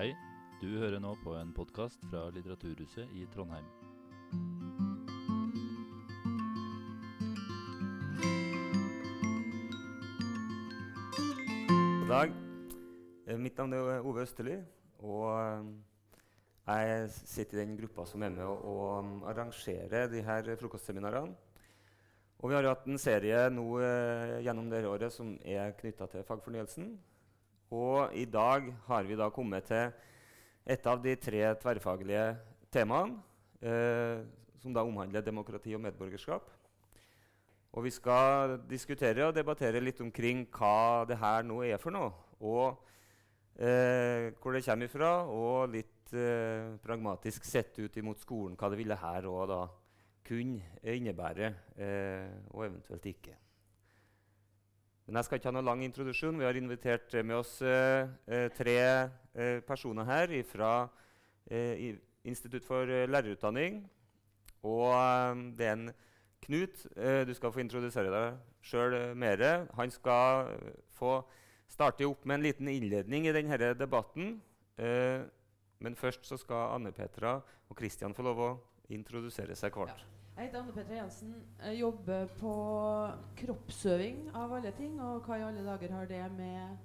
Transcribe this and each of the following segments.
Hei, du hører nå på en podkast fra Litteraturhuset i Trondheim. God dag. Eh, Mitt navn er Ove Østerli, og eh, jeg sitter i den gruppa som er med å, um, arrangere de her frokostseminarene. Og vi har hatt en serie nå eh, gjennom dette året som er knytta til fagfornyelsen. Og i dag har vi da kommet til et av de tre tverrfaglige temaene, eh, som da omhandler demokrati og medborgerskap. Og vi skal diskutere og debattere litt omkring hva det her nå er for noe. Og eh, hvor det kommer ifra, og litt eh, pragmatisk sett ut imot skolen hva det ville her òg da kunne innebære, eh, og eventuelt ikke. Men jeg skal ikke ha noen lang introduksjon. Vi har invitert med oss eh, eh, tre eh, personer her fra Institutt for lærerutdanning. Og eh, det er en Knut. eh, du skal få introdusere deg sjøl mer. Han skal eh, få starte opp med en liten innledning i denne debatten. Eh, men først så skal Anne Petra og Kristian få lov å introdusere seg hvert. Jeg heter Anne Petra Jensen. Jeg jobber på kroppsøving av alle ting. Og hva i alle dager har det med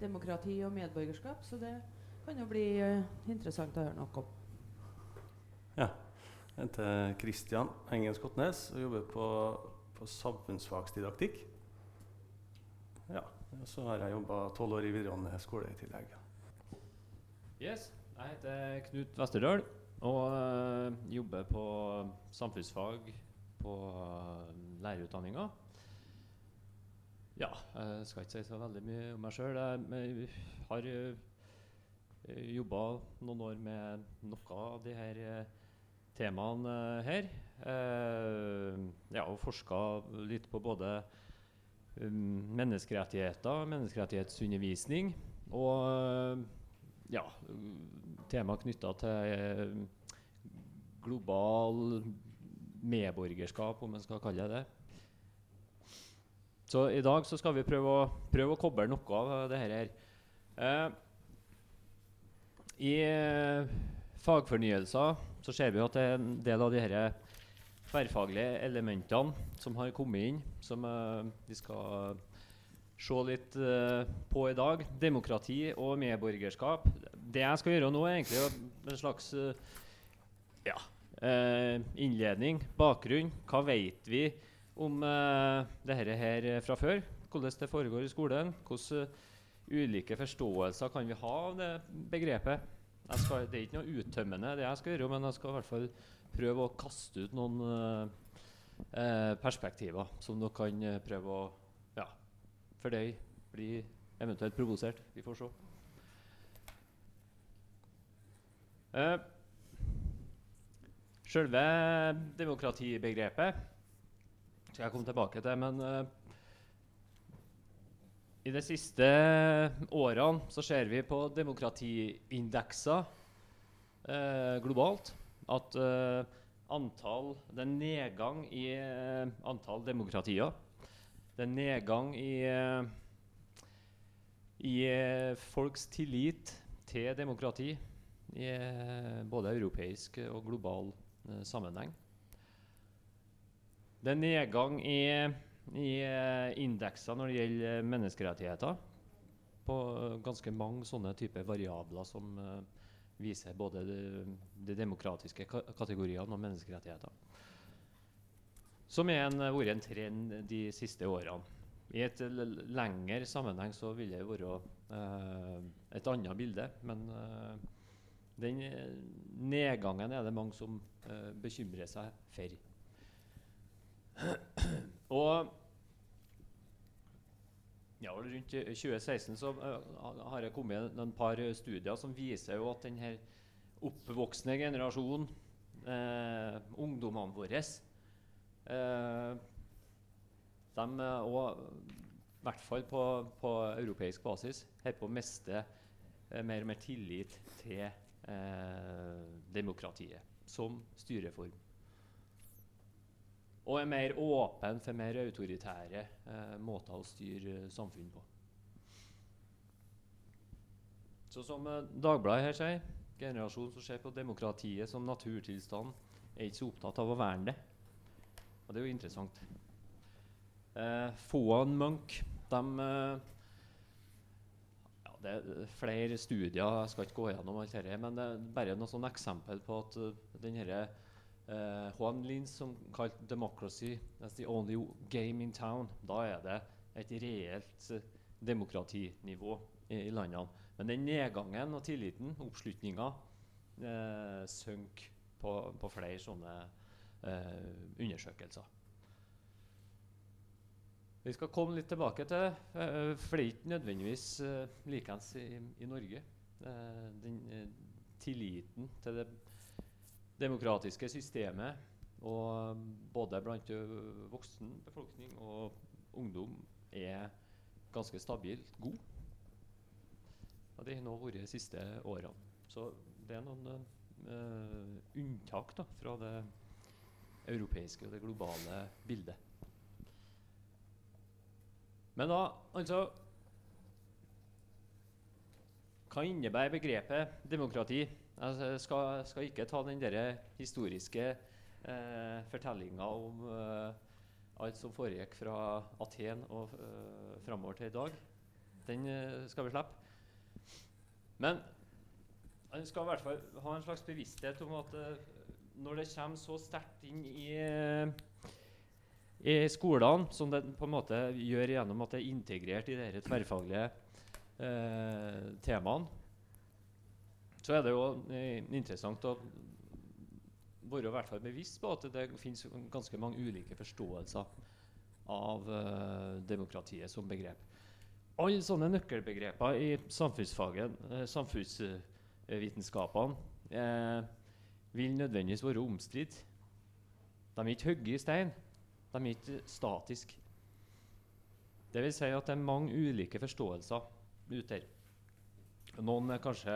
demokrati og medborgerskap? Så det kan jo bli eh, interessant å høre noe om. Ja. Jeg heter Kristian Engen Skotnes og jobber på, på samfunnsfagsdidaktikk. Ja, og Så har jeg jobba tolv år i videregående skole i tillegg. Yes, jeg heter Knut Westerdal og øh, jobber på samfunnsfag på øh, lærerutdanninga. Ja, jeg skal ikke si så veldig mye om meg sjøl. Jeg har øh, jobba noen år med noe av de her temaene her. Jeg og forska litt på både menneskerettigheter, menneskerettighetsundervisning og ja, tema knytta til eh, global medborgerskap, om man skal kalle det det. Så i dag så skal vi prøve å, prøve å koble noe av det her. Eh, I eh, fagfornyelser så ser vi at det er en del av de her tverrfaglige elementene som har kommet inn, som eh, vi skal se litt eh, på i dag. Demokrati og medborgerskap. Det jeg skal gjøre nå, er egentlig en slags eh, ja, eh, innledning, bakgrunn. Hva vet vi om uh, dette her fra før? Hvordan det foregår i skolen? Hvordan ulike forståelser kan vi ha av det begrepet? Skal, det er ikke noe uttømmende, det jeg skal gjøre, men jeg skal i hvert fall prøve å kaste ut noen uh, perspektiver som dere kan prøve å ja, fordøye, bli eventuelt provosert. Vi får se. Uh, Selve demokratibegrepet skal jeg komme tilbake til, men uh, i de siste årene så ser vi på demokratiindekser uh, globalt at antall Det er nedgang i antall demokratier. Det er nedgang i, i folks tillit til demokrati i både europeisk og global eh, sammenheng. Det er nedgang i, i eh, indekser når det gjelder menneskerettigheter. På ganske mange sånne typer variabler som eh, viser både de, de demokratiske kategoriene og menneskerettigheter. Som har vært en trend de siste årene. I et lengre sammenheng så vil det være eh, et annet bilde. Men eh, den nedgangen er det mange som eh, bekymrer seg for. Og ja, rundt 2016 så uh, har jeg kommet noen par studier som viser jo at denne oppvoksende generasjonen, eh, ungdommene våre eh, De òg, i hvert fall på, på europeisk basis holder på å miste eh, mer og mer tillit til eh, demokratiet som styreform. Og er mer åpen for mer autoritære eh, måter å styre samfunn på. Så som eh, Dagbladet her sier, generasjonen som ser på demokratiet som naturtilstand, er ikke så opptatt av å verne det. Og det er jo interessant. Eh, Foan Munch, de eh, Det er flere studier, jeg skal ikke gå gjennom alt dette, men det er bare noen sånne eksempel på at uh, den eh, Juan Lins som kalte 'democracy that's the only game in town', da er det et reelt eh, demokratinivå i, i landene. Men den nedgangen og tilliten, oppslutninga, eh, synker på, på flere sånne eh, undersøkelser. Vi skal komme litt tilbake til uh, For det er ikke nødvendigvis uh, likeens i, i Norge. Uh, den tilliten til det demokratiske systemet, og både blant voksen befolkning og ungdom, er ganske stabilt god. Og det har nå vært de siste årene. Så det er noen unntak da, fra det europeiske og det globale bildet. Men da, altså Hva innebærer begrepet demokrati? Jeg skal, skal ikke ta den der historiske eh, fortellinga om eh, alt som foregikk fra Aten og eh, framover til i dag. Den eh, skal vi slippe. Men en skal i hvert fall ha en slags bevissthet om at eh, når det kommer så sterkt inn i i skolene, som det på en måte gjør gjennom at det er integrert i de tverrfaglige eh, temaene, så er det jo interessant å være hvert fall bevisst på at det finnes ganske mange ulike forståelser av eh, demokratiet som begrep. Alle sånne nøkkelbegreper i samfunnsfagen, eh, samfunnsvitenskapene eh, vil nødvendigvis være omstridt. De er ikke hogget i stein. De er ikke statiske. Det vil si at det er mange ulike forståelser ute her. Noen er kanskje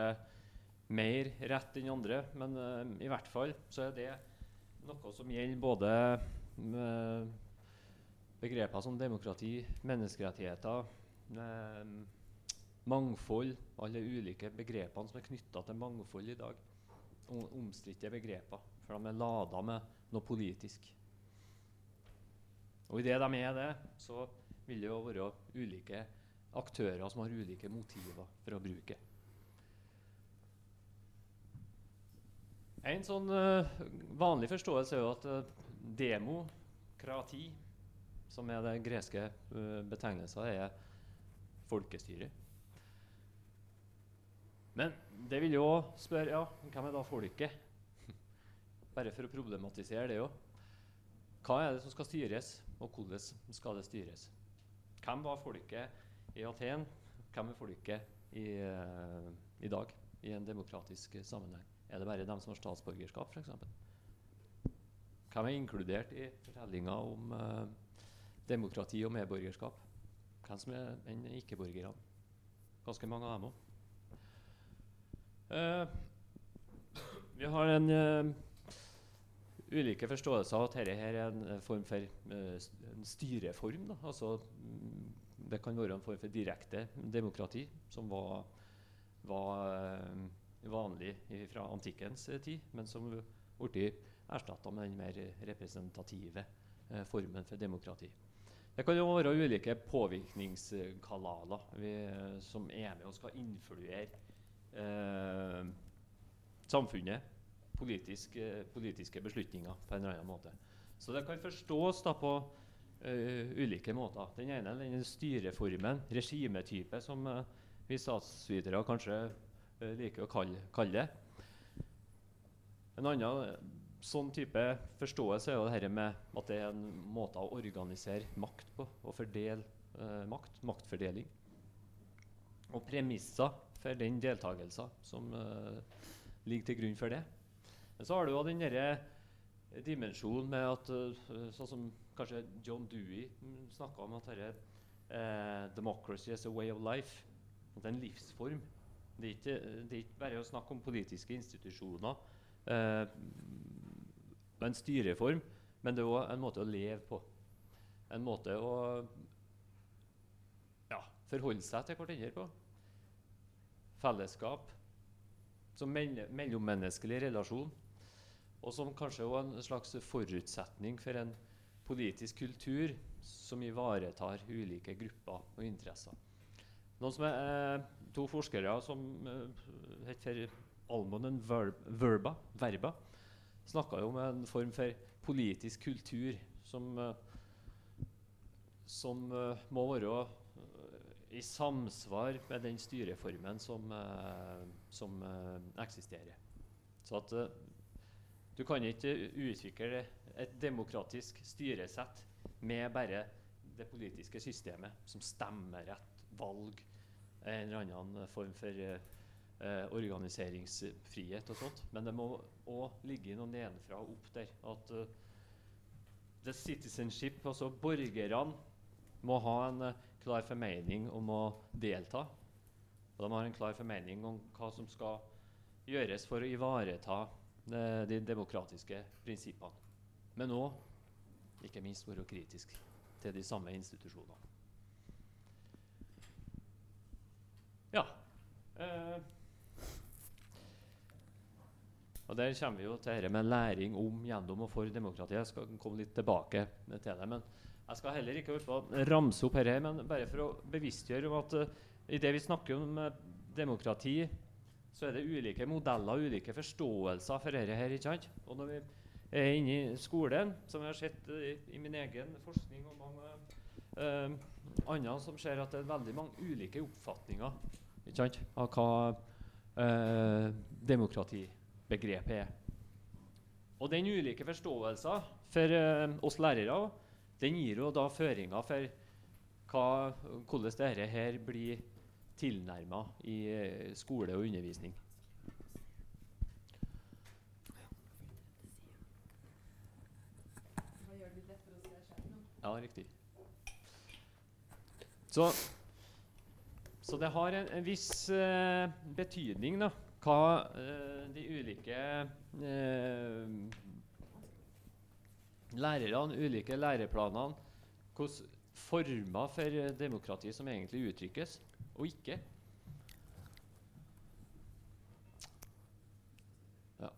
mer rett enn andre, men uh, i hvert fall så er det noe som gjelder både uh, begreper som demokrati, menneskerettigheter, uh, mangfold Alle ulike begrepene som er knytta til mangfold i dag. Omstridte begreper, for de er lada med noe politisk. Og idet de er det, så vil det jo være ulike aktører som har ulike motiver for å bruke. En sånn uh, vanlig forståelse er jo at uh, demokrati, som er den greske uh, betegnelsen, er folkestyre. Men det vil jo spørre ja, hvem er da folket? Bare for å problematisere det òg. Hva er det som skal styres? Og hvordan skal det styres. Hvem var folket i Aten? Hvem er folket i, uh, i dag i en demokratisk sammenheng? Er det bare dem som har statsborgerskap, f.eks.? Hvem er inkludert i fortellinga om eh, demokrati og medborgerskap? Hvem som er enn ikke-borgerne? Ganske mange av dem òg. Eh, vi har en ulike forståelser av at dette er en eh, form for uh, en styreform. Da. Altså, mm, det kan være en form for direkte demokrati, som var, var uh, vanlig fra antikkens tid, men som ble erstatta med den mer representative formen for demokrati. Det kan jo være ulike påvirkningskanaler vi, som er med og skal influere samfunnet politisk, eh, politiske beslutninger på en eller annen måte. Så det kan forstås da på uh, ulike måter. Den ene den styreformen, regimetype, som uh, vi statsvitere kanskje uh, liker å kalle, kalle, det. En annen sånn type forståelse er jo dette med at det er en måte å organisere makt på. Og fordele makt. Maktfordeling. Og premisser for den deltakelsen som ligger til grunn for det. Men så har du jo den derre dimensjonen med at uh, Sånn som kanskje John Dewey snakka om at dette uh, Democracy is a way of life. At det er en livsform. Det er ikke, det er ikke bare å snakke om politiske institusjoner. Uh, en styreform, men det er òg en måte å leve på. En måte å ja, forholde seg til hverandre på. fellesskap, som mell mellommenneskelig relasjon, og som kanskje også en slags forutsetning for en politisk kultur som ivaretar ulike grupper og interesser. Er, eh, to forskere som eh, heter Almonen Verba, Verba snakka om en form for politisk kultur som, eh, som må være i samsvar med den styreformen som, som eksisterer. Så at du kan ikke utvikle et demokratisk styresett med bare det politiske systemet, som stemmerett, valg, en eller annen form for eh, organiseringsfrihet og sånt. Men det må òg ligge noe nedenfra og opp der. At uh, the citizenship, altså borgerne, må ha en uh, klar formening om å delta. Og de har en klar formening om hva som skal gjøres for å ivareta de demokratiske prinsippene. Men òg, ikke minst, være kritisk til de samme institusjonene. Ja. Eh, og Der kommer vi jo til dette med læring om, gjennom og for demokratiet. Jeg skal komme litt tilbake til det. men Jeg skal heller ikke ramse opp dette, men bare for å bevisstgjøre om at uh, i det vi snakker om uh, demokrati, så er det ulike modeller og ulike forståelser for dette her. ikke sant? Og når vi er inne i skolen, som jeg har sett i, i, min egen forskning og mange andre som ser at det er veldig mange ulike oppfatninger av hva eh, demokratibegrepet er. Og den ulike forståelsen for eh, oss lærere den gir jo da føringer for hva, hvordan dette her blir tilnærma i uh, skole og undervisning. Ja, riktig. Så, så det har en, en viss uh, betydning, da hva eh, de ulike eh, lærerne, ulike læreplanene, hvilke former for demokrati som egentlig uttrykkes, og ikke. Ja.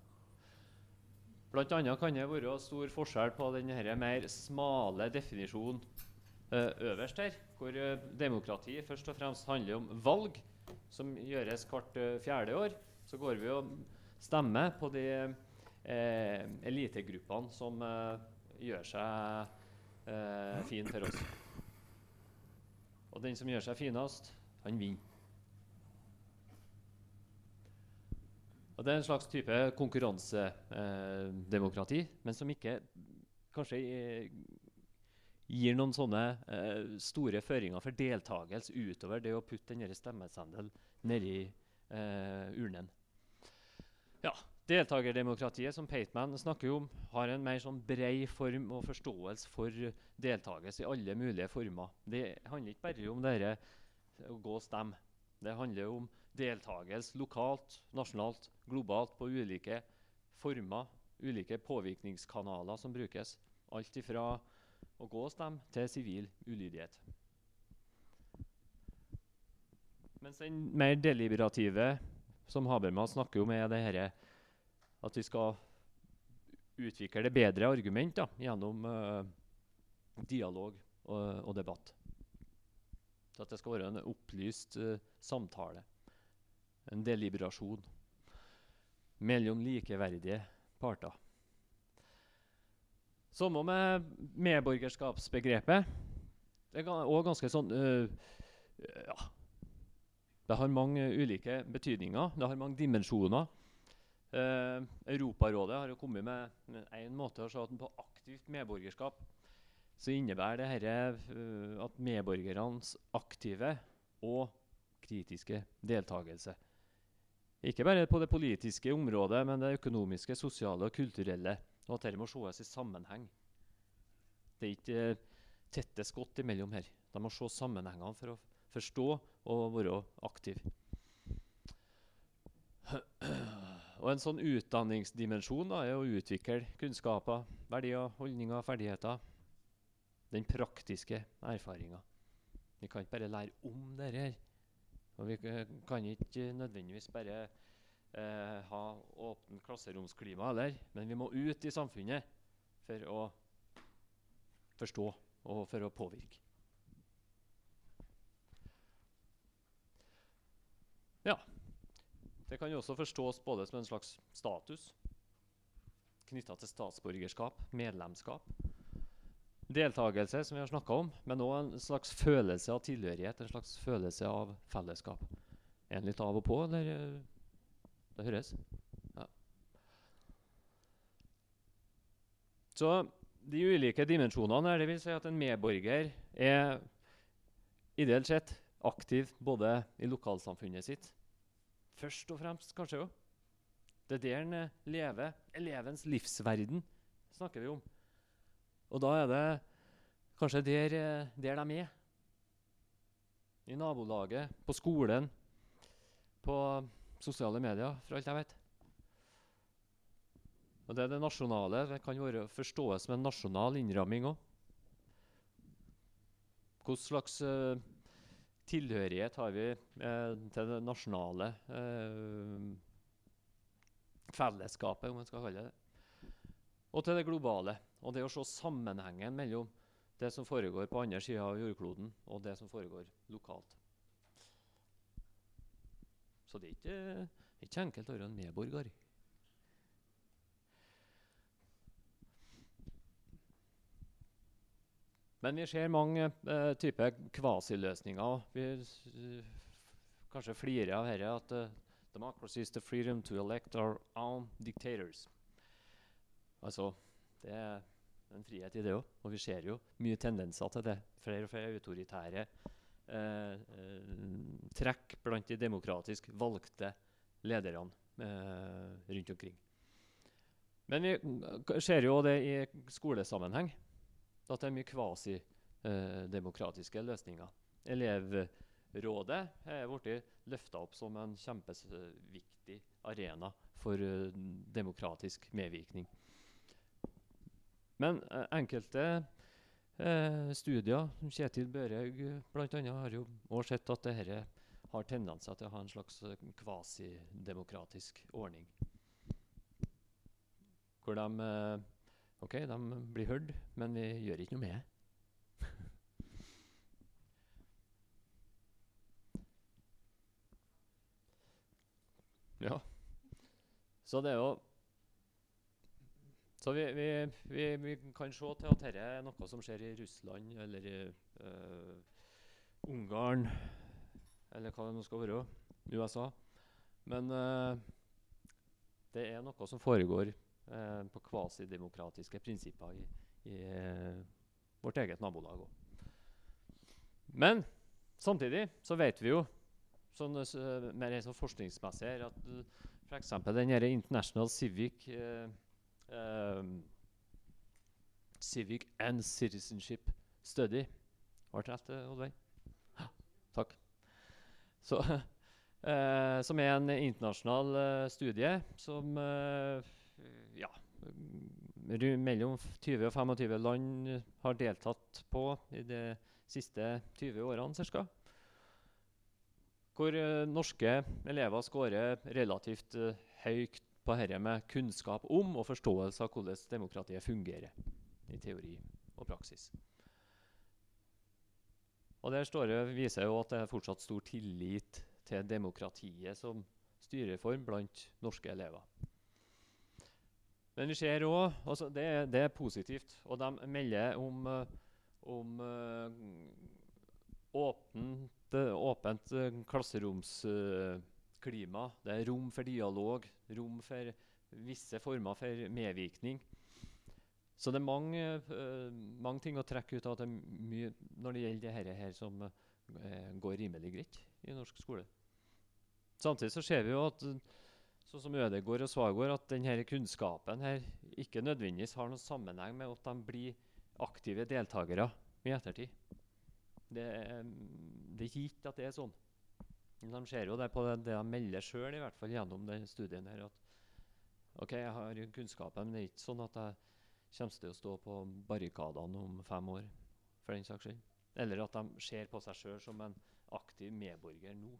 Blant annet kan det være stor forskjell på denne mer smale definisjonen uh, øverst her, hvor uh, demokrati først og fremst handler om valg som gjøres hvert uh, fjerde år så går vi og stemmer på de eh, elitegruppene som eh, gjør seg eh, fin for oss. Og den som gjør seg finest, han vinner. Og Det er en slags type konkurransedemokrati, men som ikke kanskje gir noen sånne eh, store føringer for deltakelse utover det å putte denne stemmeseddelen nedi eh, urnen. Ja, Deltakerdemokratiet som Pateman snakker om, har en mer sånn brei form og forståelse for deltakelse i alle mulige former. Det handler ikke bare om dette å gå og stemme. Det handler om deltakelse lokalt, nasjonalt, globalt på ulike former, ulike påvirkningskanaler som brukes. Alt ifra å gå og stemme til sivil ulydighet. Mens den mer deliberative som Habermas snakker om, er det her, at vi skal utvikle bedre argument da, gjennom uh, dialog og, og, debatt. Så at det skal være en opplyst uh, samtale. En deliberasjon mellom likeverdige parter. Samme med medborgerskapsbegrepet. Det er òg ganske sånn uh, ja, det har mange ulike betydninger. Det har mange dimensjoner. Uh, Europarådet har jo kommet med én måte å se på aktivt medborgerskap. Så innebærer det her, uh, at medborgernes aktive og kritiske deltakelse Ikke bare på det politiske området, men det økonomiske, sosiale og kulturelle. Og at dette må ses i sammenheng. Det er ikke uh, tette skott imellom her. De må se sammenhengene for å forstå og være aktiv. Og En sånn utdanningsdimensjon da, er å utvikle kunnskaper, verdier, holdninger, ferdigheter. Den praktiske erfaringa. Vi kan ikke bare lære om dette. Og vi kan ikke nødvendigvis bare eh, ha åpent klasseromsklima heller, men vi må ut i samfunnet for å forstå og for å påvirke. Ja. Det kan jo også forstås både som en slags status knytta til statsborgerskap, medlemskap, deltakelse, som vi har snakka om, men òg en slags følelse av tilhørighet, en slags følelse av fellesskap. Er den litt av og på, eller Det høres? Ja. Så de ulike dimensjonene her, det vil si at en medborger er ideelt sett aktiv både i lokalsamfunnet sitt Først og fremst, kanskje jo. Det er der en eh, lever. Elevens livsverden snakker vi om. Og da er det kanskje der, eh, der de er. I nabolaget, på skolen, på sosiale medier, for alt jeg vet. Og det er det nasjonale. Det kan være forstås som en nasjonal innramming òg. Hva slags uh, tilhørighet har vi uh, til det nasjonale uh, fellesskapet, om man skal kalle det. Og til det globale. Og det å se sammenhengen mellom det som foregår på andre sida av jordkloden, og det som foregår lokalt. Så det er ikke, ikke enkelt å være en medborger. Men vi ser mange eh, typer kvasiløsninger. Vi uh, kanskje flirer av dette at uh, democracy is the freedom to elect our own dictators. Altså, det er en frihet i det òg. Og vi ser jo mye tendenser til det. Flere og flere autoritære eh, eh, trekk blant de demokratisk valgte lederne eh, rundt omkring. Men vi ser jo det i skolesammenheng at det er mye kvasi-demokratiske løsninger. Elevrådet er blitt løfta opp som en kjempeviktig arena for eh, demokratisk medvirkning. Men eh, enkelte eh, studier, Kjetil Børhaug bl.a., har jo også sett at dette har tendenser til å ha en slags eh, kvasidemokratisk ordning. Hvor de eh, Ok, de blir hørt, men vi gjør ikke noe med det. ja. Så det er jo Så vi, vi, vi, vi kan se til at dette er noe som skjer i Russland eller i uh, Ungarn, eller hva det nå skal være, USA. Men uh, det er noe som foregår uh, på kvasidemokratiske prinsipper i, i vårt eget nabolag òg. Men samtidig så vet vi jo sånn, mer sånn forskningsmessig her at f.eks. den her International Civic eh, eh, Civic and Citizenship Study Var det rett, eh, Oddveig? Takk. Så, uh, som er en internasjonal uh, studie som uh, ja, mellom 20 og 25 land har deltatt på i de siste 20 årene ca. Hvor norske elever scorer relativt høyt på dette med kunnskap om og forståelse av hvordan demokratiet fungerer i teori og praksis. Og der det, viser jo at det er fortsatt stor tillit til demokratiet som styreform blant norske elever. Men vi ser òg altså det, det er positivt, og de melder om, eh, om eh, åpent, eh, åpent eh, klasseromsklima. det er rom for dialog, rom for visse former for medvirkning. Så det er mange, uh, mange ting å trekke ut av det mye når det gjelder det her, som uh, går rimelig greit i norsk skole. Samtidig så ser vi jo at sånn som Ødegård og Svagård, at denne kunnskapen her ikke nødvendigvis har noen sammenheng med at de blir aktive deltakere i ettertid. Det, det er ikke gitt at det er sånn. De ser jo det på det, det de melder sjøl, i hvert fall gjennom den studien her, at OK, jeg har kunnskapen, men det er ikke sånn at jeg kommer til å stå på barrikadene om fem år, for den saks skyld. Eller at de ser på seg sjøl som en aktiv medborger nå.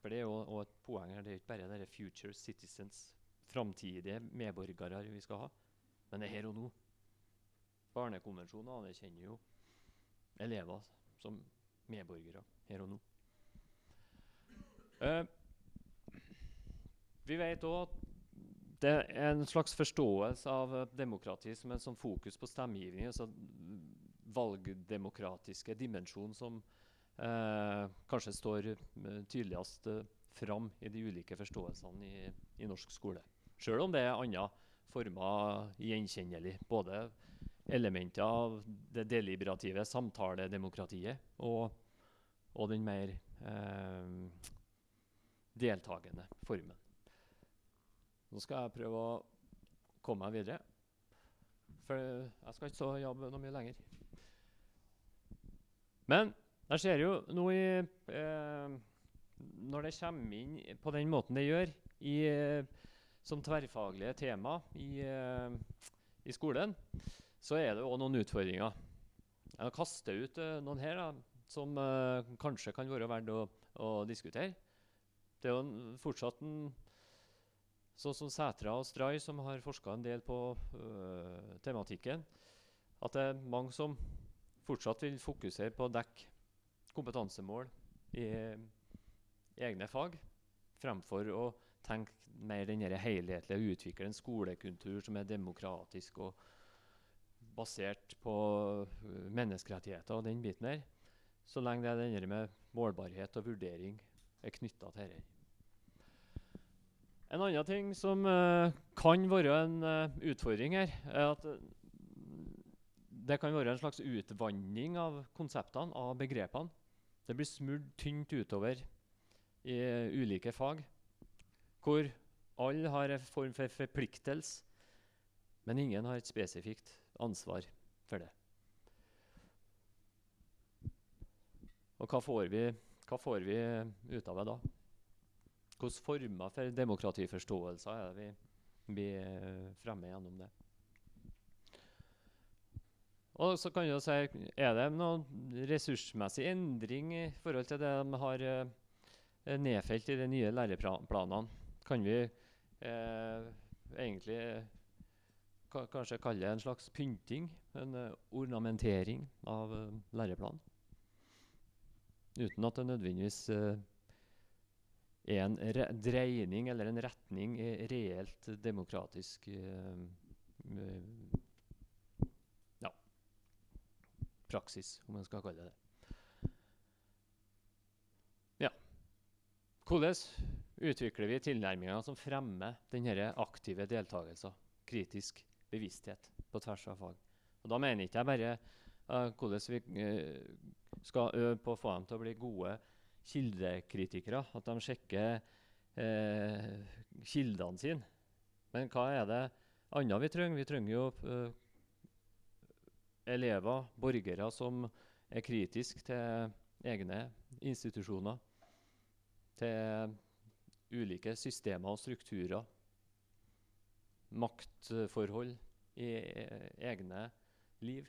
For det er jo også et poeng her. Det er ikke bare dere future citizens, framtidige medborgere vi skal ha, men det er her og nå. Barnekonvensjonen anerkjenner jo elever som medborgere her og nå. Eh, vi vet òg at det er en slags forståelse av eh, demokrati som en sånn fokus på stemmegivning. altså valgdemokratiske dimensjon som uh, kanskje står tydeligst fram i de ulike forståelsene i, i norsk skole. Sjøl om det er andre former gjenkjennelig. Både elementer av det deliberative samtaledemokratiet og, og den mer eh, deltakende formen. Nå skal jeg prøve å komme meg videre. For jeg skal ikke så jobbe noe mye lenger. Men jeg ser jo nå i eh, Når det kommer inn på den måten det gjør i, eh, som tverrfaglige tema i, eh, i, skolen, så er det òg noen utfordringer. Jeg kaster ut eh, noen her da, som eh, kanskje kan være verdt å, å diskutere. Det er jo fortsatt en Sånn som Sætra og Stray, som har forska en del på øh, tematikken. At det er mange som fortsatt vil fokusere på å dekke kompetansemål i, egne fag, fremfor å tenke mer den helhetlige og utvikle en skolekultur som er demokratisk og basert på uh, menneskerettigheter og den biten der. Så lenge det er det med målbarhet og vurdering er knytta til dette. En annen ting som uh, kan være en uh, utfordring her, er at uh, det kan være en slags utvanning av konseptene, av begrepene. Det blir smurt tynt utover i ulike fag, hvor alle har en form for forpliktelse, men ingen har et spesifikt ansvar for det. Og hva får vi, hva får vi ut av det da? Hvilke former for demokratiforståelser er det vi, vi fremmer gjennom det? Og så kan du si, Er det noen ressursmessig endring i forhold til det de har eh, nedfelt i de nye læreplanene? Kan vi eh, egentlig kanskje kalle det en slags pynting? En ornamentering av læreplanen? Uten at det nødvendigvis uh, er en dreining eller en retning i reelt demokratisk ja, praksis, om man skal kalle det det. Ja. Hvordan utvikler vi tilnærminger som fremmer denne aktive deltakelsen, kritisk bevissthet, på tvers av fag? Og Da mener ikke jeg bare uh, hvordan vi uh, skal øve på å få dem til å bli gode kildekritikere. At de sjekker eh, kildene sine. Men hva er det annet vi trenger? Vi trenger jo eh, elever, borgere, som er kritiske til egne institusjoner. Til ulike systemer og strukturer. Maktforhold i eh, egne liv.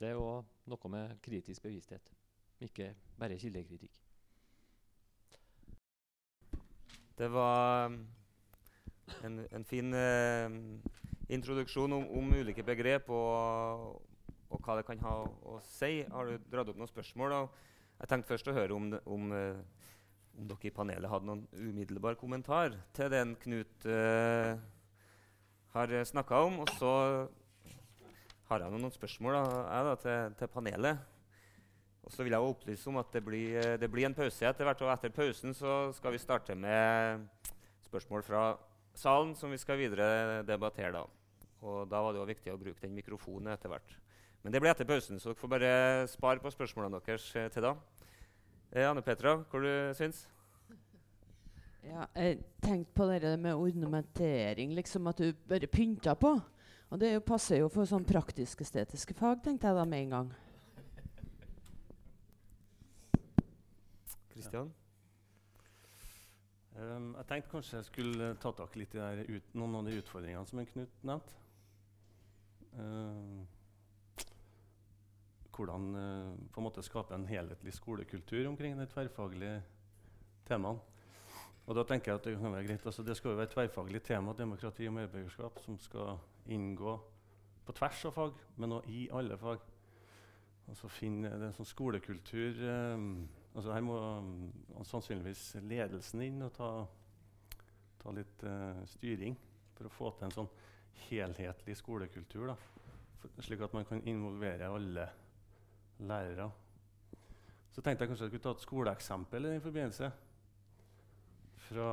Det er òg noe med kritisk bevissthet ikke bare kildekritikk. Det var um, en, en fin eh, introduksjon om, om, ulike begrep og, og, hva det kan ha å si. Har du dratt opp noen spørsmål? Da? Jeg tenkte først å høre om, om, uh, om dere i panelet hadde noen umiddelbar kommentar til den Knut eh, har snakka om. Og så har jeg noen spørsmål da, jeg, da, til, til panelet. Og så vil jeg opplyse om at det blir, eh, det blir en pause etter hvert. Og etter pausen så skal vi starte med spørsmål fra salen som vi skal videre debattere da. Og da var det jo viktig å bruke den mikrofonen etter hvert. Men det blir etter pausen, så dere får bare spare på spørsmålene deres eh, til da. Eh, Anne Petra, hva du syns Ja, jeg tenkte på det med ornamentering, liksom at du bare pynter på. Og det passer jo for sånn praktisk-estetiske fag, tenkte jeg da med en gang. Kristian? Um, jeg tenkte kanskje jeg skulle ta tak litt i ut, noen av de utfordringene som Knut nevnte. Uh, hvordan uh, på en måte skape en helhetlig skolekultur omkring de tverrfaglige temaene. Og da tenker jeg at Det kan være greit. Altså, det skal jo være et tverrfaglig tema, demokrati og medborgerskap, som skal inngå på tvers av fag, men også i alle fag. Altså finne en sånn skolekultur eh, altså Her må um, sannsynligvis ledelsen inn og ta, ta litt uh, styring for å få til en sånn helhetlig skolekultur. Da. For, slik at man kan involvere alle lærere. Så tenkte jeg kanskje jeg skulle ta et skoleeksempel i den forbindelse. Fra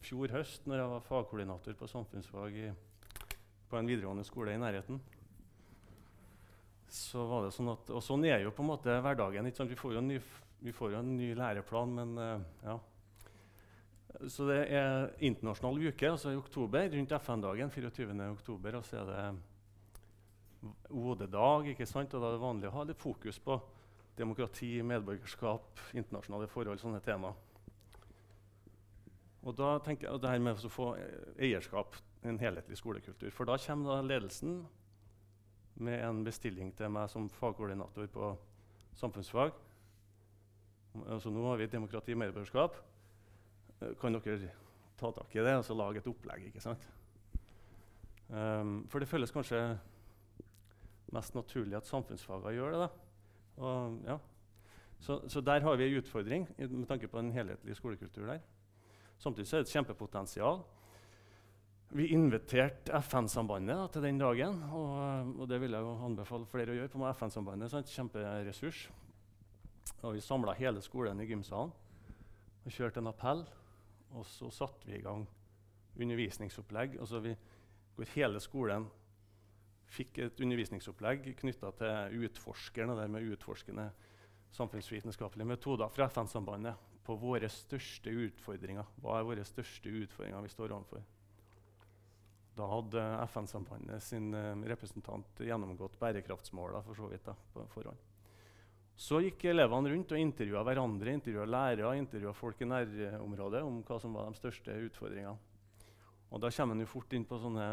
fjor høst, når jeg var fagkoordinator på samfunnsfag i, på en videregående skole i nærheten. Så var det sånn at, Og sånn er jo på en måte hverdagen. Vi får, jo ny, vi får jo en ny læreplan, men uh, ja. Så det er internasjonal uke, altså i oktober, rundt FN-dagen. 24. oktober, og så er det OD-dag. ikke sant? Og da er det vanlig å ha litt fokus på demokrati, medborgerskap, internasjonale forhold, sånne tema. Og da tenker jeg, og det her med å få eierskap, en helhetlig skolekultur. For da kommer da ledelsen med en bestilling til meg som fagkoordinator på samfunnsfag. Altså, nå har vi demokrati og medborgerskap. Eh, kan dere ta tak i det og lage et opplegg? ikke sant? Um, for det føles kanskje mest naturlig at samfunnsfagene gjør det. da. Og, ja. så, så, der har vi en utfordring med tanke på en helhetlig skolekultur. der. Samtidig er det et kjempepotensial. Vi inviterte FN-sambandet til den dagen, og, og, det vil jeg jo anbefale flere å gjøre. på FN-sambandet, sånn, Kjemperessurs. Og vi samla hele skolen i gymsalen og kjørte en appell. Og så satte vi i gang undervisningsopplegg. Altså vi, hvor hele skolen fikk et undervisningsopplegg knytta til utforskeren og dermed utforskende samfunnsvitenskapelige metoder fra FN-sambandet på våre største utfordringer. Hva er våre største utfordringer vi står overfor? Da hadde FN-sambandet sin uh, representant gjennomgått bærekraftsmåla for så vidt da, på forhånd. Så gikk elevene rundt og intervjua hverandre, intervjua lærere, intervjua folk i nærområdet om hva som var de største utfordringene. Og Da kommer en fort inn på sånne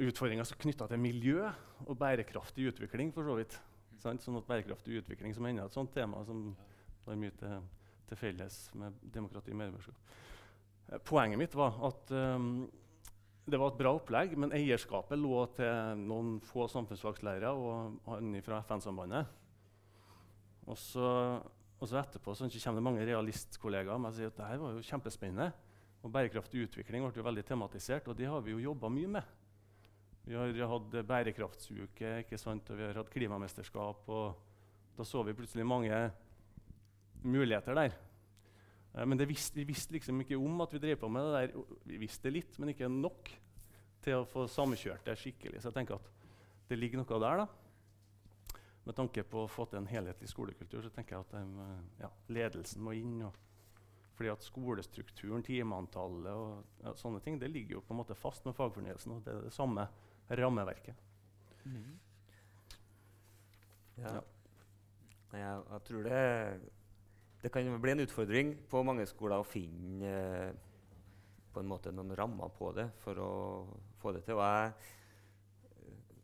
utfordringer knytta til miljø og bærekraftig utvikling. for så vidt. Sånn at Bærekraftig utvikling som enda et sånt tema som har mye til, til felles med demokrati og medborgerskap. Eh, poenget mitt var at um, det var et bra opplegg, men eierskapet lå til noen få samfunnsfaglærere og han fra FN-sambandet. Og så, og så etterpå så kommer det mange realistkollegaer og sier at dette var jo kjempespennende. Og bærekraftig utvikling ble jo veldig tematisert, og det har vi jo jobba mye med. Vi har hatt bærekraftsuke, ikke sant? og vi har hatt klimamesterskap. og Da så vi plutselig mange muligheter der. Eh, men visste, vi visste liksom ikke om at vi drev på med det der. Vi visste litt, men ikke nok til å få samkjørt det skikkelig. Så jeg tenker at det ligger noe der. da. Med tanke på å få til en helhetlig skolekultur så tenker jeg at de, ja, ledelsen må inn. Og, fordi at skolestrukturen, timeantallet og ja, sånne ting det ligger jo på en måte fast med fagfornyelsen. og Det er det samme rammeverket. Mm. Ja. ja. Jeg, jeg, tror det, det kan bli en utfordring på mange skoler å finne eh, på en måte noen rammer på det for å få det til. Og jeg,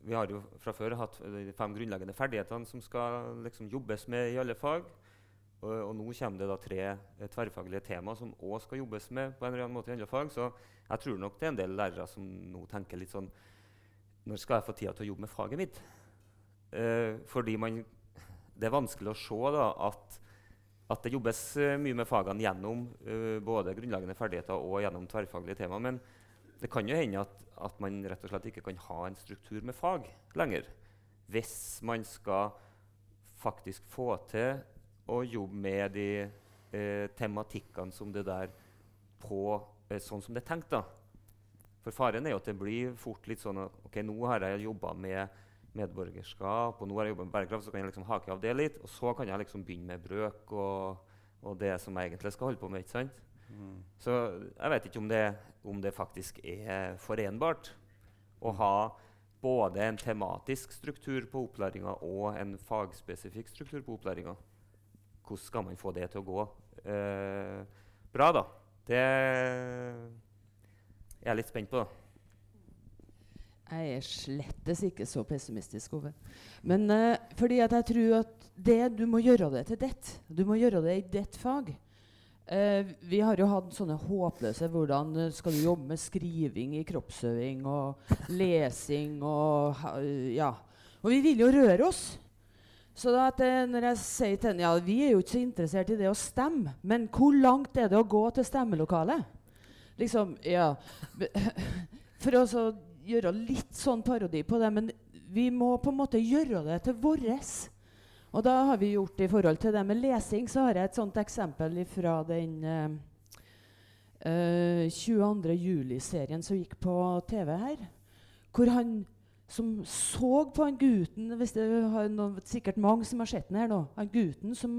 vi har jo fra før hatt de fem grunnleggende ferdighetene som skal liksom jobbes med i alle fag. Og, og, nå kommer det da tre eh, tverrfaglige tema som òg skal jobbes med. på en eller annen måte i andre fag, Så jeg tror nok det er en del lærere som nå tenker litt sånn Når skal jeg få tida til å jobbe med faget mitt? Eh, fordi man, det er vanskelig å se da, at, at det jobbes uh, mye med fagene gjennom eh, både grunnleggende ferdigheter og gjennom tverrfaglige tema. Men det kan jo hende at, at man rett og slett ikke kan ha en struktur med fag lenger. Hvis man skal faktisk få til å jobbe med de eh, tematikkene som det der på eh, sånn som det er tenkt. da. For faren er jo at det blir fort litt sånn at ok, nå har jeg jobba med medborgerskap og nå har jeg med bærekraft, så kan jeg liksom hake av det litt. Og så kan jeg liksom begynne med brøk og, og det som jeg egentlig skal holde på med. ikke sant? Mm. Så jeg vet ikke om det, om det faktisk er forenbart å ha både en tematisk struktur på opplæringa og en fagspesifikk struktur på opplæringa hvordan skal man få det til å gå eh, bra, da? Det er jeg litt spent på. Jeg er slettes ikke så pessimistisk, Ove. Men uh, fordi at jeg tror at det, du må gjøre det til ditt. Du må gjøre det i ditt fag. Eh, vi har jo hatt sånne håpløse Hvordan eh, skal du jobbe med skriving i kroppsøving og lesing og Ja. Og vi vil jo røre oss. Så da at, eh, når jeg sier til henne ja, vi er jo ikke så interessert i det å stemme, men hvor langt er det å gå til stemmelokalet? Liksom, ja For å gjøre litt sånn parodi på det, men vi må på en måte gjøre det til våres. Og da har vi gjort i forhold til det med lesing, så har jeg et sånt eksempel fra den eh, uh, 22. juli-serien som gikk på TV her. Hvor han som så på han gutten hvis det har noen, Sikkert mange som har sett den her nå. Han gutten som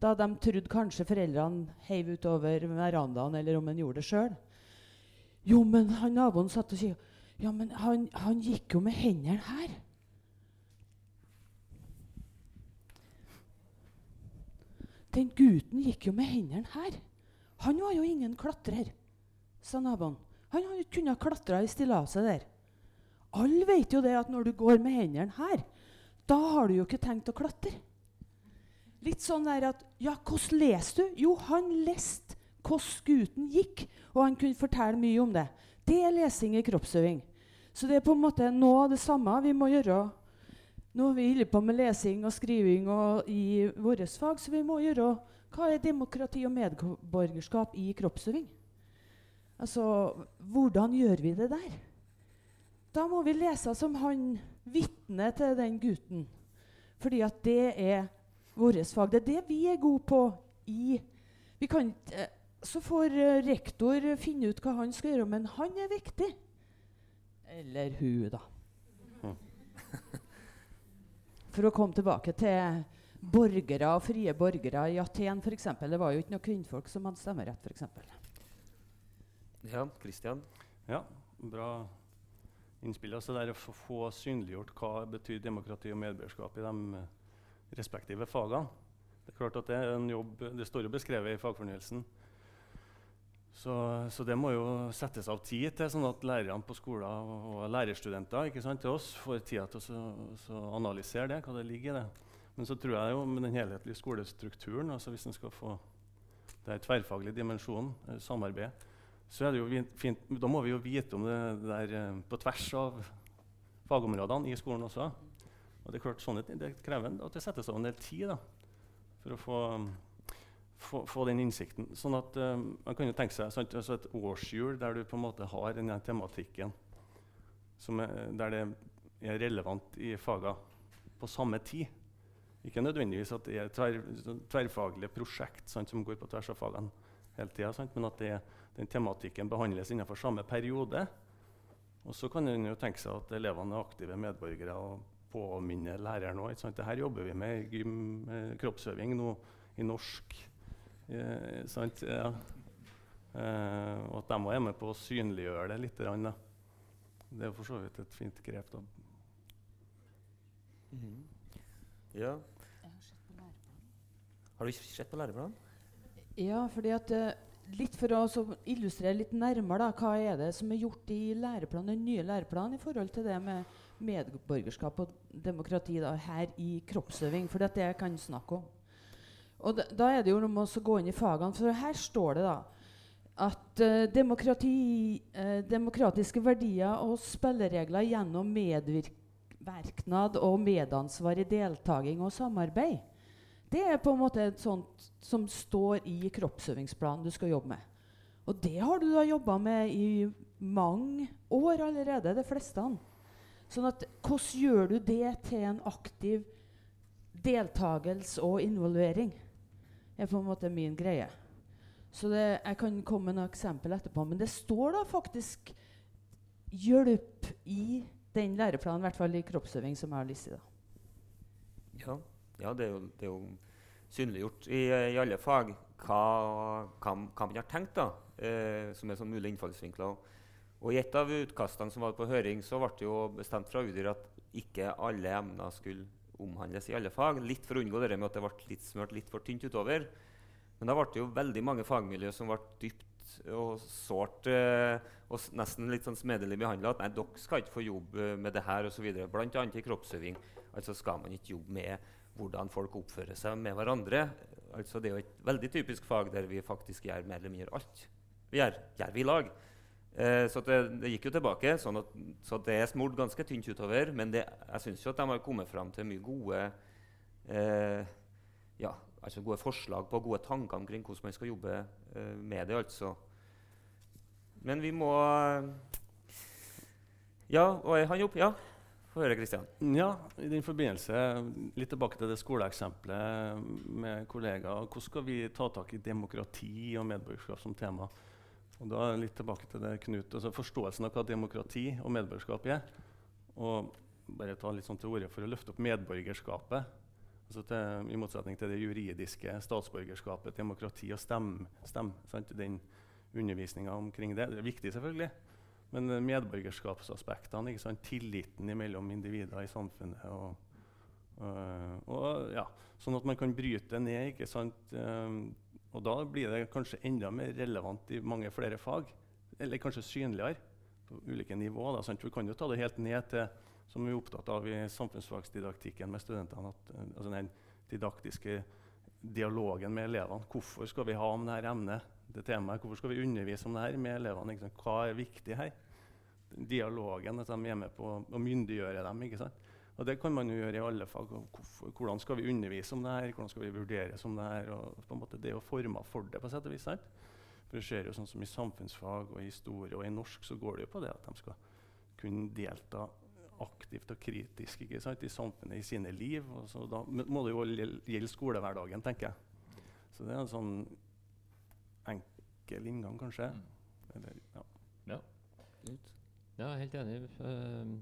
da de trodde kanskje foreldrene heiv utover verandaen, eller om han gjorde det sjøl. Jo, men han naboen satt og sa Ja, men han, han gikk jo med hendene her. Den gutten gikk jo med hendene her. Han var jo ingen klatrer, sa naboen. Han hadde ikke kunnet klatre i stillaset der. Alle vet jo det at når du går med hendene her, da har du jo ikke tenkt å klatre. Litt sånn der at Ja, hvordan leser du? Jo, han leste hvordan gutten gikk, og han kunne fortelle mye om det. Det er lesing i kroppsøving. Så det er på en måte noe av det samme vi må gjøre. Nå har vi holder på med lesing og skriving og i vårt fag, så vi må gjøre hva er demokrati og medborgerskap i kroppsøving? Altså, hvordan gjør vi det der? Da må vi lese som han vitnet til den gutten. Fordi at det er vårt fag. Det er det vi er gode på i vi kan, eh, Så får eh, rektor finne ut hva han skal gjøre, men han er viktig. Eller hun, da. For å komme tilbake til borgere og frie borgere i Aten f.eks. Det var jo ikke noen kvinnfolk som hadde stemmerett, f.eks. Ja, Kristian. Ja, bra innspill. Altså det er å få- få synliggjort hva betyr demokrati og medborgerskap i de eh, respektive fagene. Det er klart at det er en jobb, det står jo beskrevet i fagfornyelsen. Så, så det må jo settes av tid til, sånn at lærerne på skoler og, lærerstudenter ikke sant, til oss får tid til å analysere det, hva det ligger i det. Men så tror jeg jo med den helhetlige skolestrukturen, altså hvis en skal få det tverrfaglige dimensjonen, dimensjon, eh, samarbeid, så er det jo fint, da må vi jo vite om det, der eh, på tvers av fagområdene i skolen også. Og det er klart sånn det krever at det settes av en del tid da, for å få, få, den innsikten. Sånn at uh, Man kan jo tenke seg sant, altså et årshjul der du på en måte har denne tematikken er, der det er relevant i fagene på samme tid. Ikke nødvendigvis at det er tver, tverrfaglige prosjekt sant, som går på tvers av fagene hele tida, men at det, den tematikken behandles innenfor samme periode. Og så kan en jo tenke seg at elevene er aktive medborgere og påminner læreren òg. Dette jobber vi med i gym, eh, kroppsøving nå i norsk. Eh, sant? Ja. Eh, og at de òg er med på å synliggjøre det litt. Da. Det er for så vidt et fint grep. da. Mhm. Ja. Har du sett på læreplanen? Ja, fordi at eh, Litt for å så illustrere litt nærmere da, hva er det som er gjort i læreplanen, den nye læreplanen i forhold til det med medborgerskap og demokrati da, her i kroppsøving. For det er det jeg kan snakke om. Og da, da er det jo noe med å gå inn i fagene. For her står det da at uh, demokrati, uh, demokratiske verdier og spilleregler gjennom medvirknad og medansvar i deltaking og samarbeid. Det er på en måte et sånt som står i kroppsøvingsplanen du skal jobbe med. Og det har du da jobba med i mange år allerede, de fleste. Sånn at hvordan gjør du det til en aktiv deltakelse og involvering? Er på en måte min greie. Så det, jeg kan komme med noen eksempel etterpå. Men det står da faktisk hjelp i den læreplanen, i hvert fall i kroppsøving, som jeg har lyst til. Ja, ja det, er jo, det er jo synliggjort i, i alle fag hva, hva, hva man har tenkt, da, eh, som er sånn mulige innfallsvinkler. Og I et av utkastene som var på høring, så ble det jo bestemt fra UDIR at ikke alle emner skulle omhandles i alle fag. Litt for å unngå det med at det ble litt smørt litt for tynt utover. Men da ble det jo veldig mange fagmiljø som ble dypt og sårt eh, og nesten litt sånn smedelig behandla. At nei, dere skal ikke få jobb eh, med det her osv. Bl.a. i kroppsøving. Altså skal man ikke jobbe med hvordan folk oppfører seg med hverandre. altså det er jo et veldig typisk fag der vi faktisk gjør mer eller mindre alt. Vi gjør, gjør vi i lag. Eh, så det, det, gikk jo tilbake, sånn at, så det er smurt ganske tynt utover. Men det, jeg syns jo at de har kommet fram til mye gode eh, ja, altså gode forslag på gode tanker omkring hvordan man skal jobbe eh, med det. altså. Men vi må Ja, og er han opp? Ja, få høre, Kristian. Ja, i den forbindelse, litt tilbake til det skoleeksempelet med kollegaer. Hvordan skal vi ta tak i demokrati og medborgerskap som tema? Og da litt tilbake til det, Knut, altså Forståelsen av hva demokrati og medborgerskap er. Og bare ta litt sånn til orde for å løfte opp medborgerskapet. Altså til, I motsetning til det juridiske statsborgerskapet, demokrati og stemme. Stem, den undervisninga omkring det. Det er viktig, selvfølgelig. Men medborgerskapsaspektene, ikke sant? tilliten mellom individer i samfunnet og, og, og, ja, Sånn at man kan bryte ned. ikke sant? Og da blir det kanskje enda mer relevant i mange flere fag. Eller kanskje synligere på ulike nivåer. Vi kan jo ta det helt ned til som vi er opptatt av i samfunnsfagsdidaktikken med studentene. At, eh, altså den didaktiske dialogen med elevene. Hvorfor skal vi ha om dette emnet? Det temaet? Hvorfor skal vi undervise om dette med elevene? Hva er viktig her? Dialogen, at de er med på å myndiggjøre dem. ikke sant? Og Det kan man jo gjøre i alle fag. Hvorfor, hvordan skal vi undervise om det her? Hvordan skal vi vurderes om det her? Og på en måte Det er jo forma for det, på sett og vis. sant? For det skjer jo sånn som I samfunnsfag og i historie og i norsk så går det jo på det at de skal kunne delta aktivt og kritisk ikke sant, i samfunnet, i sine liv. Og så da må det jo gjelde skolehverdagen, tenker jeg. Så det er en sånn enkel inngang, kanskje. Mm. Eller, ja. ja. Ja, helt enig. Uh,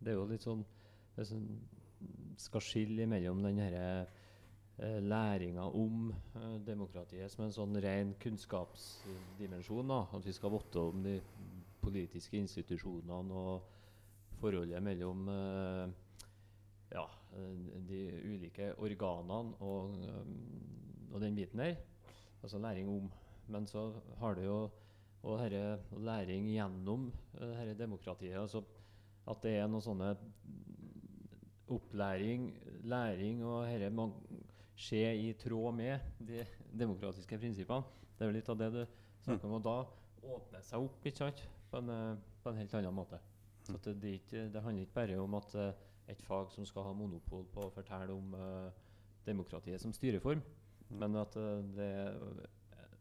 det er jo litt sånn det som skal skille mellom den herre uh, læringa om eh, demokratiet som en sånn ren kunnskapsdimensjon. Da. At vi skal votte om de politiske institusjonene og forholdet mellom eh, ja, de ulike organene og, um, og, den biten der. Altså læring om. Men så har det jo og denne læring gjennom dette demokratiet. Altså at det er noen sånne opplæring, læring og dette skje i tråd med de demokratiske prinsippene. Det er jo litt av det du snakker om. Og da åpner seg opp ikke sant? På en, på en helt annen måte. Så det, det, det, handler ikke bare om at uh, et fag som skal ha monopol på å fortelle om uh, demokratiet som styreform, men at uh, det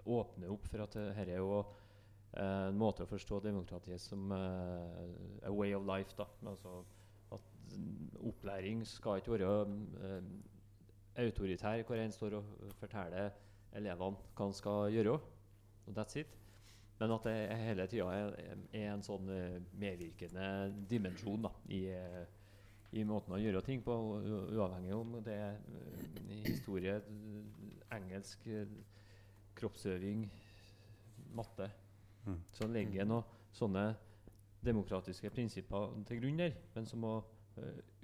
åpner opp for at dette er jo en måte å forstå demokratiet som a way of life. da, altså Opplæring skal ikke være autoritær, hvor en står og forteller elevene hva en skal gjøre. Og that's it. Men at det hele tida er, er, en sånn uh, medvirkende dimensjon da, i, uh, i, måten å gjøre ting på, uavhengig om det er historie, engelsk, kroppsøving, matte. Mm. Så legger jeg noen sånne demokratiske prinsipper til grunn der, men som må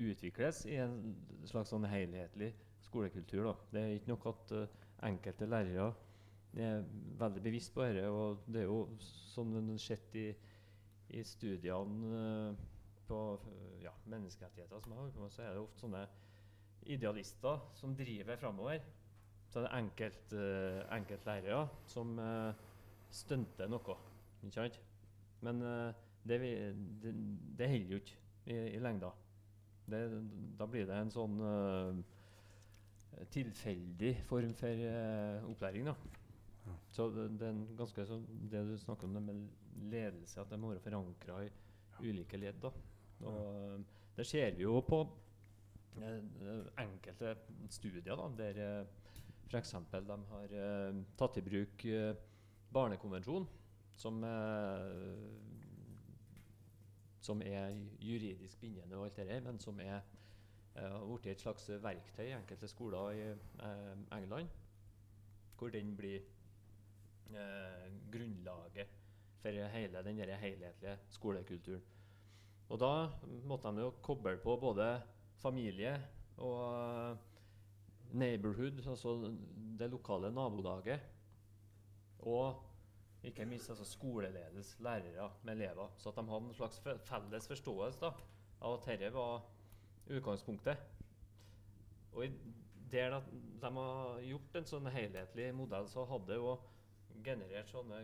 utvikles i en slags sånn helhetlig skolekultur. Da. Det er ikke nok at enkelte lærere er veldig bevisst på dette. Og det er jo sånn en har sett i, i studiene uh, på ja, menneskerettigheter som har, så er det ofte sånne idealister som driver framover. Så det er enkelt, uh, enkeltlærere som uh, stunter noe. Ikke sant? Men uh, det, vi, det, det holder jo ikke i, i lengda. Det, da blir det en sånn tilfeldig form for opplæring. da. Så det, det, er ganske sånn, det du snakker om det med ledelse, at det må være forankra i ulike ledd. Da. Og det ser vi jo på uh, enkelte studier da, der uh, f.eks. de har tatt i bruk barnekonvensjonen, som, som er juridisk bindende, og alt det men som er eh, blitt et slags verktøy i enkelte skoler i eh, England, hvor den blir eh, grunnlaget for hele den helhetlige skolekulturen. Og da måtte de jo koble på både familie og neighborhood, altså det lokale nabolaget, og ikke minst altså skoleledelse, lærere med elever. Så at de hadde en slags felles forståelse da, av at dette var utgangspunktet. Og i der at de har gjort en sånn helhetlig modell, så hadde det jo generert sånne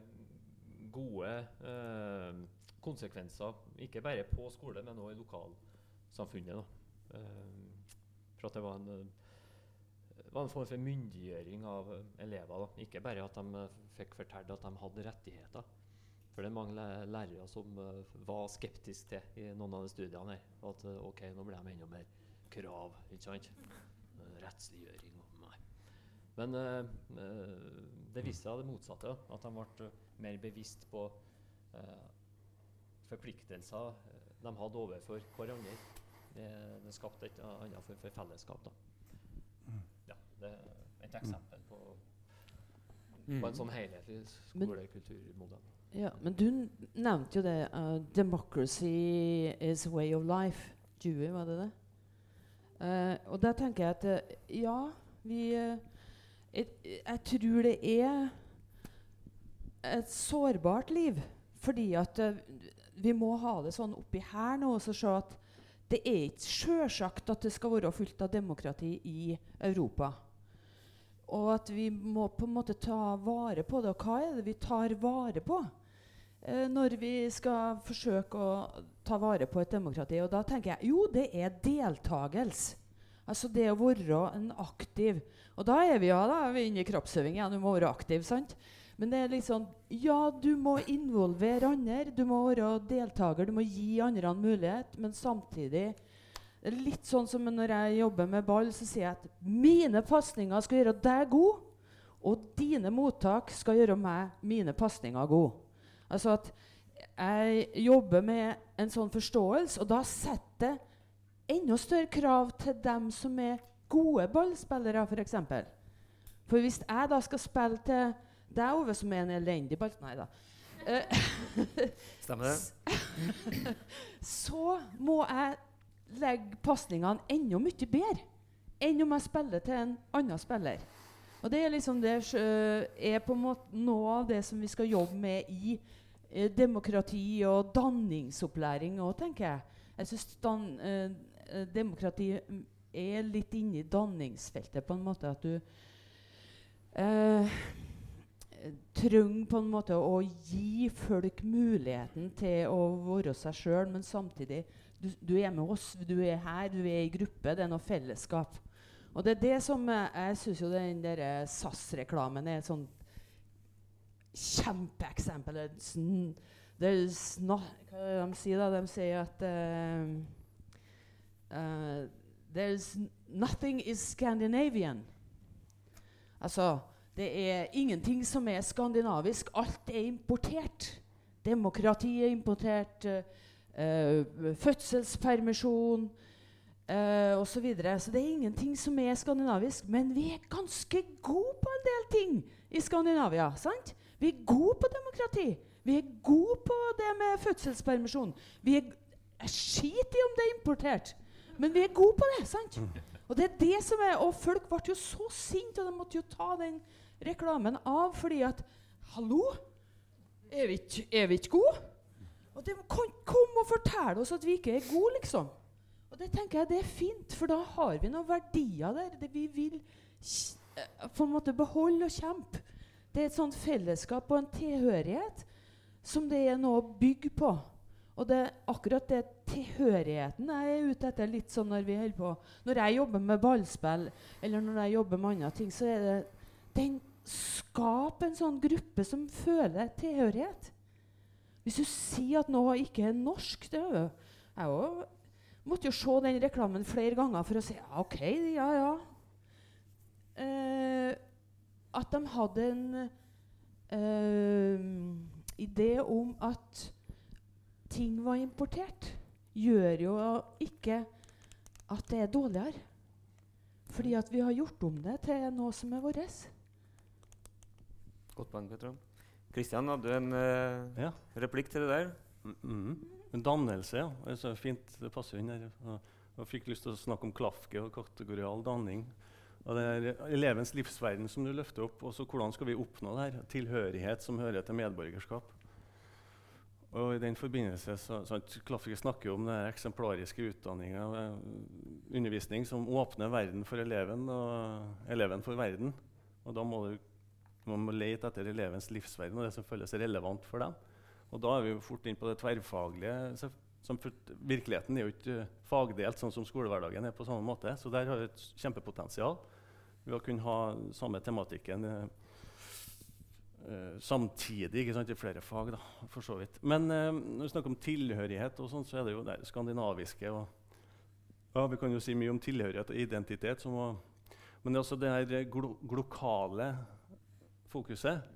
gode eh, konsekvenser. Ikke bare på skole, men også i lokalsamfunnet. da. Eh, for at det var en, eh, var en form for myndiggjøring av eh, elever. da. Ikke bare at de eh, fikk fortalt at de hadde rettigheter. For det er mange lærere som eh, var skeptiske til i noen av de studiene her. At ok, nå blir de enda mer krav, ikke sant? Rettsliggjøring og nei. Men det viste seg det motsatte. At de ble mer bevisst på forpliktelser de hadde overfor hverandre. Det, det skapte et annet form for fellesskap. da. Det er et eksempel på, Mm. på en sånn helhetlig skolekulturmodell. Ja, men du nevnte jo det. uh, 'Democracy is way of life'. Dewey, var det det? Uh, og da tenker jeg at uh, ja, vi eh, jeg, tror det er et sårbart liv. Fordi at vi må ha det sånn oppi her nå og se at det er ikke sjølsagt at det skal være fullt av demokrati i Europa. Og at vi må på en måte ta vare på det. Og hva er det vi tar vare på eh, når vi skal forsøke å ta vare på et demokrati? Og da tenker jeg jo, det er deltakelse. Altså det å være en aktiv Og da er vi ja, da er vi inne i kroppsøving igjen. Du må være aktiv, sant? Men det er sånn Ja, du må involvere andre. Du må være deltaker. Du må gi andre en mulighet. Men samtidig litt sånn som når jeg jobber med ball, så sier jeg at mine pasninger skal gjøre deg god, og dine mottak skal gjøre meg mine pasninger god. Altså at jeg jobber med en sånn forståelse, og da setter det enda større krav til dem som er gode ballspillere, f.eks. For, for hvis jeg da skal spille til deg, Ove, som er en elendig ball... Nei da. Eh, Stemmer det? så må jeg legge pasningene enda mye bedre enn om jeg spiller til en annen spiller. Og det er liksom det er på en måte noe av det som vi skal jobbe med i eh, demokrati og danningsopplæring òg, tenker jeg. Jeg syns eh, eh, demokrati mm, er litt inne i danningsfeltet, på en måte. At du eh, trenger på en måte å gi folk muligheten til å være seg sjøl, men samtidig du, du er med oss, du er her, du er i gruppe. Det er noe fellesskap. Og det er det som eh, Jeg syns jo den der eh, SAS-reklamen er et sånn kjempeeksempel. Det er hva er det de sier da? De sier at uh, uh, There's nothing is Scandinavian. Altså, det er ingenting som er skandinavisk. Alt er importert. Demokrati er importert. eh, eh, fødselspermisjon eh, osv. Så, videre. så det er ingenting som er skandinavisk. Men vi er ganske gode på en del ting i Skandinavia. sant? Vi er gode på demokrati. Vi er gode på det med fødselspermisjon. Vi er, Skit i om det er importert, men vi er gode på det. sant? Og det er det som er, og folk ble jo så sinte, og de måtte jo ta den reklamen av fordi at Hallo? Er vi ikke, gode? Og de kan komme og fortelle oss at vi ikke er gode, liksom. Og det tenker jeg det er fint, for da har vi noen verdier der. Det vi vil på en måte beholde og kjempe. Det er et sånt fellesskap og en tilhørighet som det er noe å bygge på. Og det er akkurat det tilhørigheten jeg er ute etter litt sånn når vi holder på. Når jeg jobber med ballspill, eller når jeg jobber med andre ting, så er det den skaper en sånn gruppe som føler tilhørighet. Hvis du sier at noe ikke er norsk det er jo, Jeg jo, måtte jo se den reklamen flere ganger for å si ja, OK, ja, ja. Eh, at de hadde en eh, idé om at ting var importert, gjør jo ikke at det er dårligere. Fordi at vi har gjort om det til noe som er vårt. Godt poeng, Petra. Kristian, hadde du en eh, Ja. replikk til det der? Mm -hmm. En dannelse, ja. Det er så fint. Det passer inn her. Og fikk lyst til å snakke om klafke og kategorial danning. Og det er elevens livsverden som du løfter opp. Og så hvordan skal vi oppnå det her? Tilhørighet som hører til medborgerskap. Og i den forbindelse så, så Klassiker snakker om den eksemplariske utdanninga, undervisning som åpner verden for eleven, og eleven for verden. Og da må du man må lete etter elevens livsverden og det som føles relevant for dem. Og da er vi jo fort inn på det tverrfaglige. Som virkeligheten er jo ikke fagdelt sånn som skolehverdagen er. på samme måte, Så der har vi et kjempepotensial ved å kunne ha samme tematikken eh, Uh, samtidig ikke sant, i flere fag. da, for så vidt. Men eh, når vi snakker om tilhørighet, og sånt, så er det jo det skandinaviske. og ja, Vi kan jo si mye om tilhørighet og identitet. Må, men det er også det her glo glokale fokuset.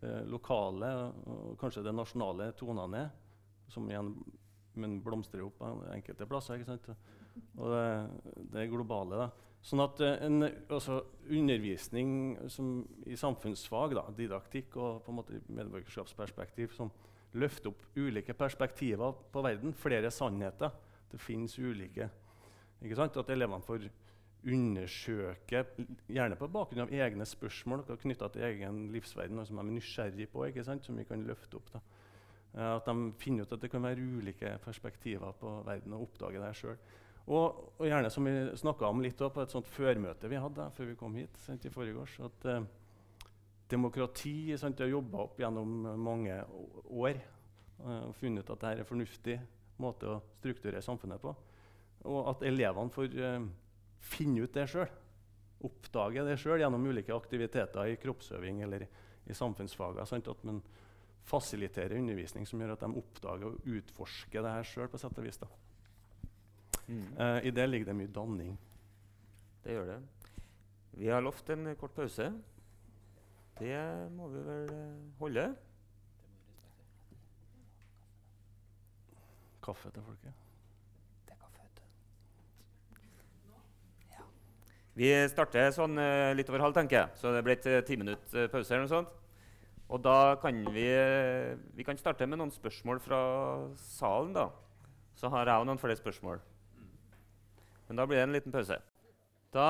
Det lokale og kanskje det nasjonale tonene, som igjen men blomstrer opp enkelte plasser. ikke sant? Og det, det globale. da. Sånn at eh, en, altså, Undervisning som, i samfunnsfag, da, didaktikk og på en måte medborgerskapsperspektiv som løfter opp ulike perspektiver på verden, flere sannheter. Det fins ulike ikke sant? At elevene får undersøke, gjerne på bakgrunn av egne spørsmål knytta til egen livsverden, noe som de er nysgjerrig på, ikke sant? som vi kan løfte opp. da. Eh, at de finner ut at det kan være ulike perspektiver på verden, og oppdage det sjøl. Og, og, gjerne som vi snakka om litt på et sånt førmøte vi hadde før vi kom hit sant, i forrige års, at eh, demokrati sant, har jobba opp gjennom mange år eh, og funnet ut at dette er en fornuftig måte å strukturere samfunnet på. Og at elevene får eh, finne ut det sjøl. Oppdage det sjøl gjennom ulike aktiviteter i kroppsøving eller i samfunnsfagene. At man fasiliterer undervisning som gjør at de oppdager og utforsker det her sjøl. Mm. Uh, I det ligger det mye danning. Det gjør det. Vi har lovt en kort pause. Det må vi vel uh, holde. Kaffe til folket? Det er kaffe, ja. Vi starter sånn uh, litt over halv, tenker jeg. Så det blir et ti minutter pause. eller noe sånt. Og da kan vi, vi kan starte med noen spørsmål fra salen. da. Så har jeg òg noen flere spørsmål. Men da blir det en liten pause. Da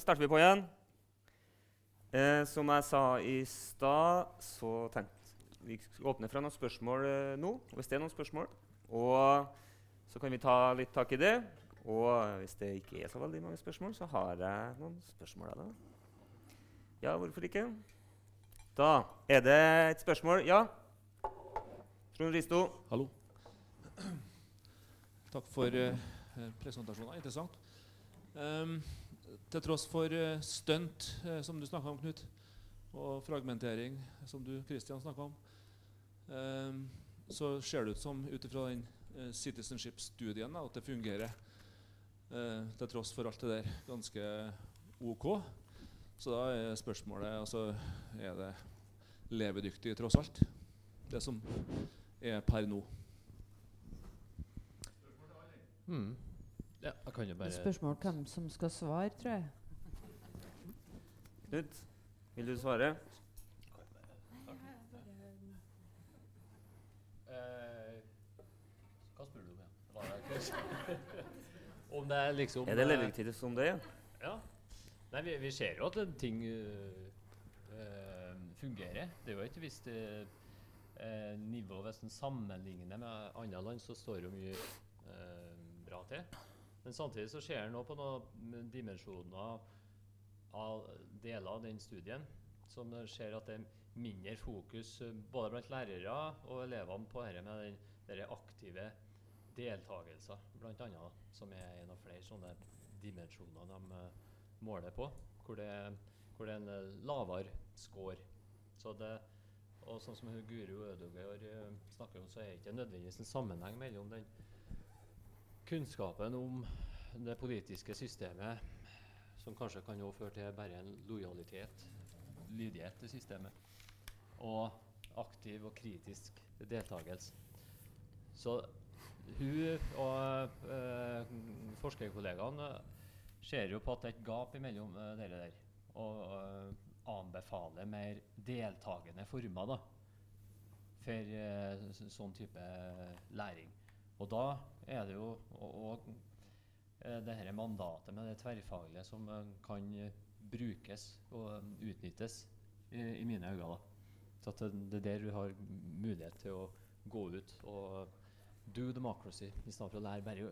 starter vi på igjen. Eh, som jeg sa i stad, så tenkte vi åpner fra noen spørsmål eh, nå. Hvis det er noen spørsmål. Og så kan vi ta litt tak i det. Og hvis det ikke er så veldig mange spørsmål, så har jeg noen spørsmål. Da. Ja, hvorfor ikke? Da er det et spørsmål. Ja? Trond Risto. Hallo. Takk for uh presentasjonen. Interessant. Um, til tross for uh, stunt, uh, som du snakka om, Knut, og fragmentering, som du Christian snakka om, um, så ser det ut som ut ifra den citizenship-studien at det fungerer. Til tross for alt det der ganske OK. Så da er spørsmålet altså, Er det levedyktig tross alt, det som er per nå? Mm. Ja, jeg kan jo bare Spørsmål hvem som skal svare, tror jeg. Knut, vil du svare? Eh, hva spør du om? Om det er liksom Er det levetid som det? Ja. ja. Nei, vi, vi, ser jo at ting uh, fungerer. Det er jo ikke visst uh, nivå Hvis en sammenligner med andre land, så står jo mye bra til. Men samtidig så ser en på noen dimensjoner av deler av den studien som ser at det er mindre fokus eh, både blant lærere og elevene på dette med den, den aktive deltakelsen, bl.a. Som er en av flere sånne dimensjoner de uh, måler på. Hvor det, hvor det er en uh, lavere score. Så det, og sånn som Guru Ødegaard uh, snakker om, så er det ikke nødvendigvis en sammenheng mellom den kunnskapen om det politiske systemet, som kanskje kan føre til bare en lojalitet, lydighet til systemet, og aktiv og kritisk deltakelse. Så hun og øh, forskerkollegaene ser jo på at det er et gap mellom øh, dere der, og øh, anbefaler mer deltakende former da, for sånn type læring. Og da er det jo og, eh, det dette mandatet med det tverrfaglige som uh, kan brukes og utnyttes i, i mine øyne. Da. Så det, det, er der du har mulighet til å gå ut og do democracy i stedet for å lære bare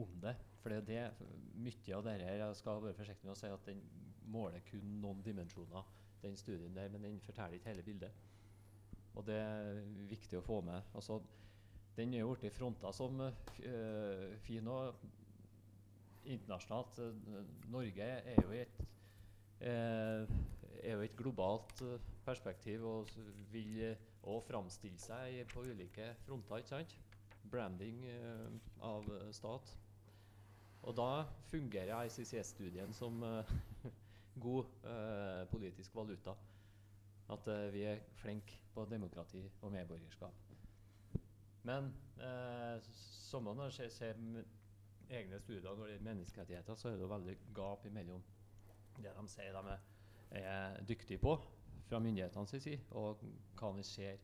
om det. For det er det mye av dette her Jeg skal være forsiktig med å si at den måler kun noen dimensjoner, den studien der, men den forteller ikke hele bildet. Og det er viktig å få med. Altså, den er jo blitt fronta som uh, fin og internasjonalt. Norge er jo i et, er jo et globalt perspektiv og vil òg framstille seg på ulike fronter. ikke sant? Branding uh, av uh, stat. Og da fungerer ICCS-studien som uh, god politisk valuta. At vi er flinke på demokrati og medborgerskap. Men eh, som man ser, ser egne studier når det gjelder menneskerettigheter, så er det veldig gap imellom det de sier de er dyktige på fra myndighetenes side, og hva vi ser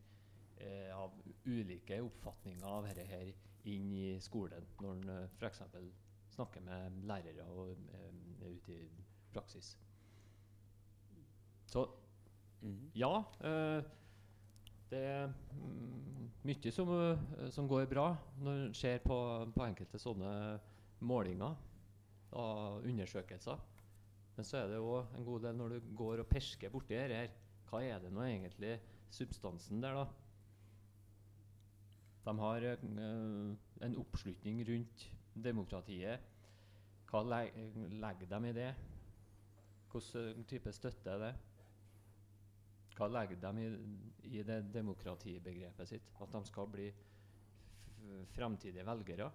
eh, av ulike oppfatninger av dette her inn i skolen, når en uh, f.eks. snakker med lærere og eh, er ute i praksis. Så Mhm. ja, eh, det er mm, mye som, eh, som går bra når en ser på, på enkelte sånne målinger og undersøkelser. Men så er det jo en god del når du går og persker borti dette her. Hva er det nå egentlig substansen der, da? De har eh, en oppslutning rundt demokratiet. Hva leg legger de i det? Hvilken type støtte er det? Hva legger de i, i det demokratibegrepet sitt? At de skal bli framtidige velgere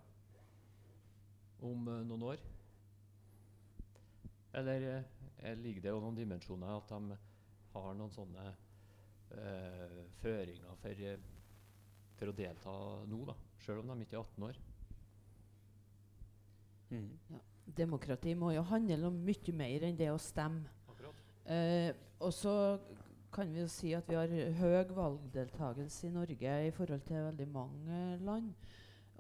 om uh, noen år? Eller uh, ligger det jo noen dimensjoner at de har noen sånne uh, føringer for, eh, for å delta nå, da, selv om de ikke er 18 år? Mhm. Demokrati må jo handle om mye mer enn det å stemme. Eh, og så kan vi jo si at vi har høy valgdeltakelse i Norge i forhold til veldig mange land.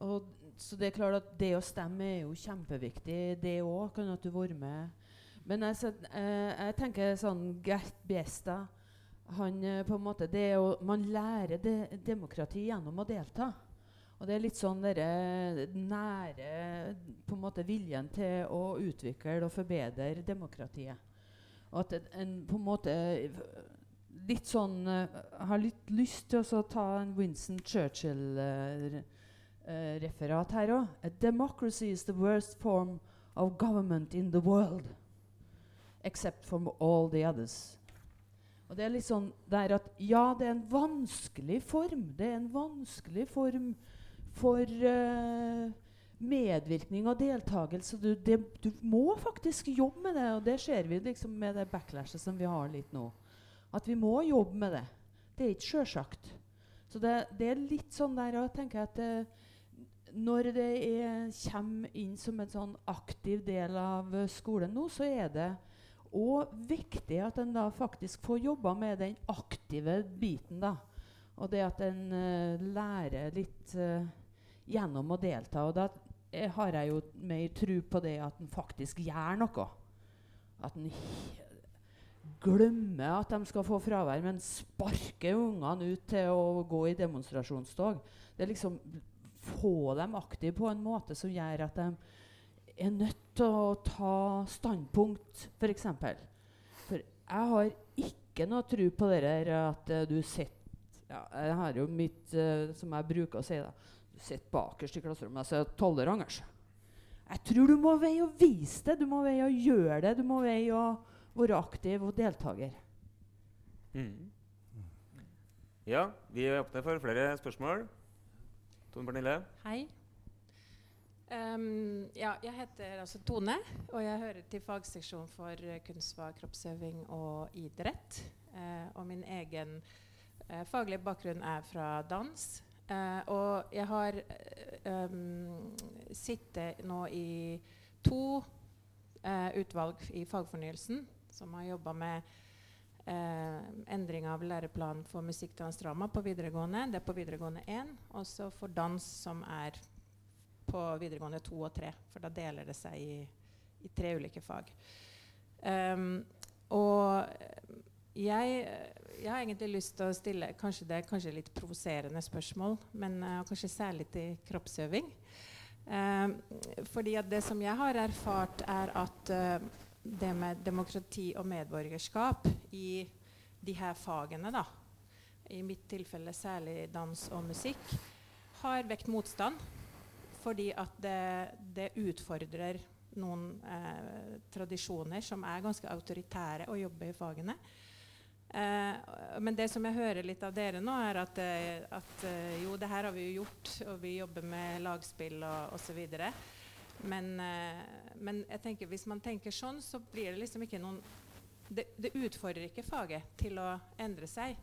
Og, så det er klart at det å stemme er jo kjempeviktig, det òg. Kan at du være med. Men jeg, eh, jeg tenker sånn Gert Bjestad han eh, på en måte, det er jo, Man lærer de, demokrati gjennom å delta. Og det er litt sånn dere nære på en måte viljen til å utvikle og forbedre demokratiet. Og at en- på en måte litt sånn eh, Har litt lyst til å ta en Winston Churchill-referat her òg. Democracy is the worst form of government in the world. Except for all the others. Og det er litt sånn der at ja, det er en vanskelig form. Det er en vanskelig form for uh, medvirkning og deltakelse. Du, det, du må faktisk jobbe med det, og det ser vi liksom med det backlashet som vi har litt nå. At vi må jobbe med det. Det er ikke sjølsagt. Så det, det er litt sånn der og jeg at det, når det er, kommer inn som en sånn aktiv del av eh, skolen nå, så er det òg viktig at en da faktisk får jobba med den aktive biten. da. Og det at en uh, lærer litt uh, gjennom å delta. Og da har jeg jo mer tro på det at en faktisk gjør noe. At en glemmer at de skal få fravær, men sparker ungene ut til å gå i demonstrasjonstog. Det er liksom Få dem aktive på en måte som gjør at de er nødt til å ta standpunkt, f.eks. For jeg har ikke noe tro på det der at uh, du sitter ja, Jeg har jo mitt, uh, som jeg bruker å si, da. Du sitter bakerst i klasserommet og sier tolerangers. Jeg tror du må veie å vise det, du må veie å gjøre det, du må veie å være aktiv og deltaker. Mm. Ja, vi er åpne for flere spørsmål. Tone Pernille? Hei. Ehm, ja, jeg heter altså Tone, og jeg hører til fagseksjon for eh, kunstfag, kroppsøving og idrett. Uh, og min egen uh, faglige bakgrunn er fra dans. Uh, og jeg har um, sittet nå i to utvalg i fagfornyelsen som har jobba med eh, endring av læreplanen for musikk, dans, drama på videregående. Det er på videregående 1. Og så for dans, som er på videregående to og tre. For da deler det seg i, i tre ulike fag. Um, og jeg, jeg har egentlig lyst til å stille kanskje det kanskje litt provoserende spørsmål, men uh, kanskje særlig til kroppsøving. Um, fordi at det som jeg har erfart, er at uh, det med demokrati og medborgerskap i de her fagene, da, i mitt tilfelle særlig dans og musikk, har vekt motstand. Fordi at det, det utfordrer noen eh, tradisjoner som er ganske autoritære å jobbe i fagene. Eh, men det som jeg hører litt av dere nå, er at, eh, at eh, jo, det her har vi jo gjort, og vi jobber med lagspill og osv. Men, eh, men jeg tenker, hvis man tenker sånn, så blir det liksom ikke noen Det, det utfordrer ikke faget til å endre seg.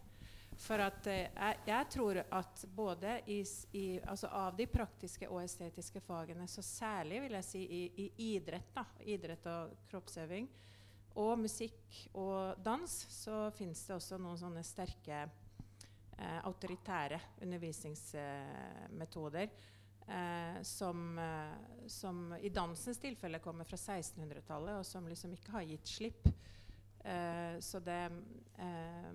For at eh, jeg, jeg, tror at både i, i, altså av de praktiske og estetiske fagene, så særlig vil jeg si i, i idrett, da, idrett og kroppsøving, og musikk og dans, så fins det også noen sånne sterke eh, autoritære undervisningsmetoder. Eh, som, eh, som, i dansens tilfelle kommer fra 1600-tallet, og som liksom ikke har gitt slipp. Eh, så det eh,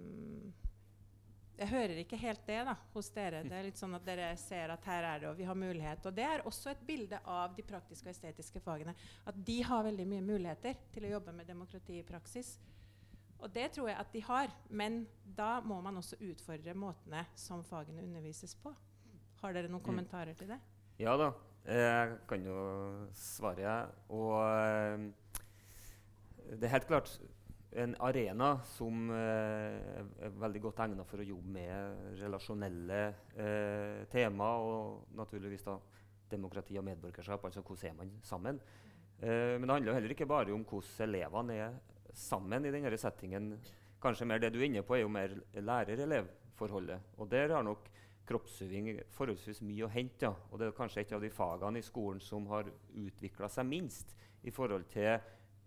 jeg hører ikke helt det da, hos dere. Det er litt sånn at dere ser at her er det, og vi har mulighet. Og det er også et bilde av de praktiske og estetiske fagene. At de har veldig mye muligheter til å jobbe med demokrati i praksis. Og det tror jeg at de har. Men da må man også utfordre måtene som fagene undervises på. Har dere noen mm. kommentarer til det? Ja da. Jeg kan jo svare. Og øh, det er helt klart en arena som eh, er veldig godt egnet for å jobbe med relasjonelle eh, tema, og naturligvis da demokrati og medborgerskap. Altså hvordan er man sammen? Eh, men det handler jo heller ikke bare om hvordan elevene er sammen i denne settingen. Kanskje mer det du er inne på, er jo mer lærer-elev-forholdet. Og der har nok kroppsøving forholdsvis mye å hente. Ja. Og det er kanskje et av de fagene i skolen som har utvikla seg minst i forhold til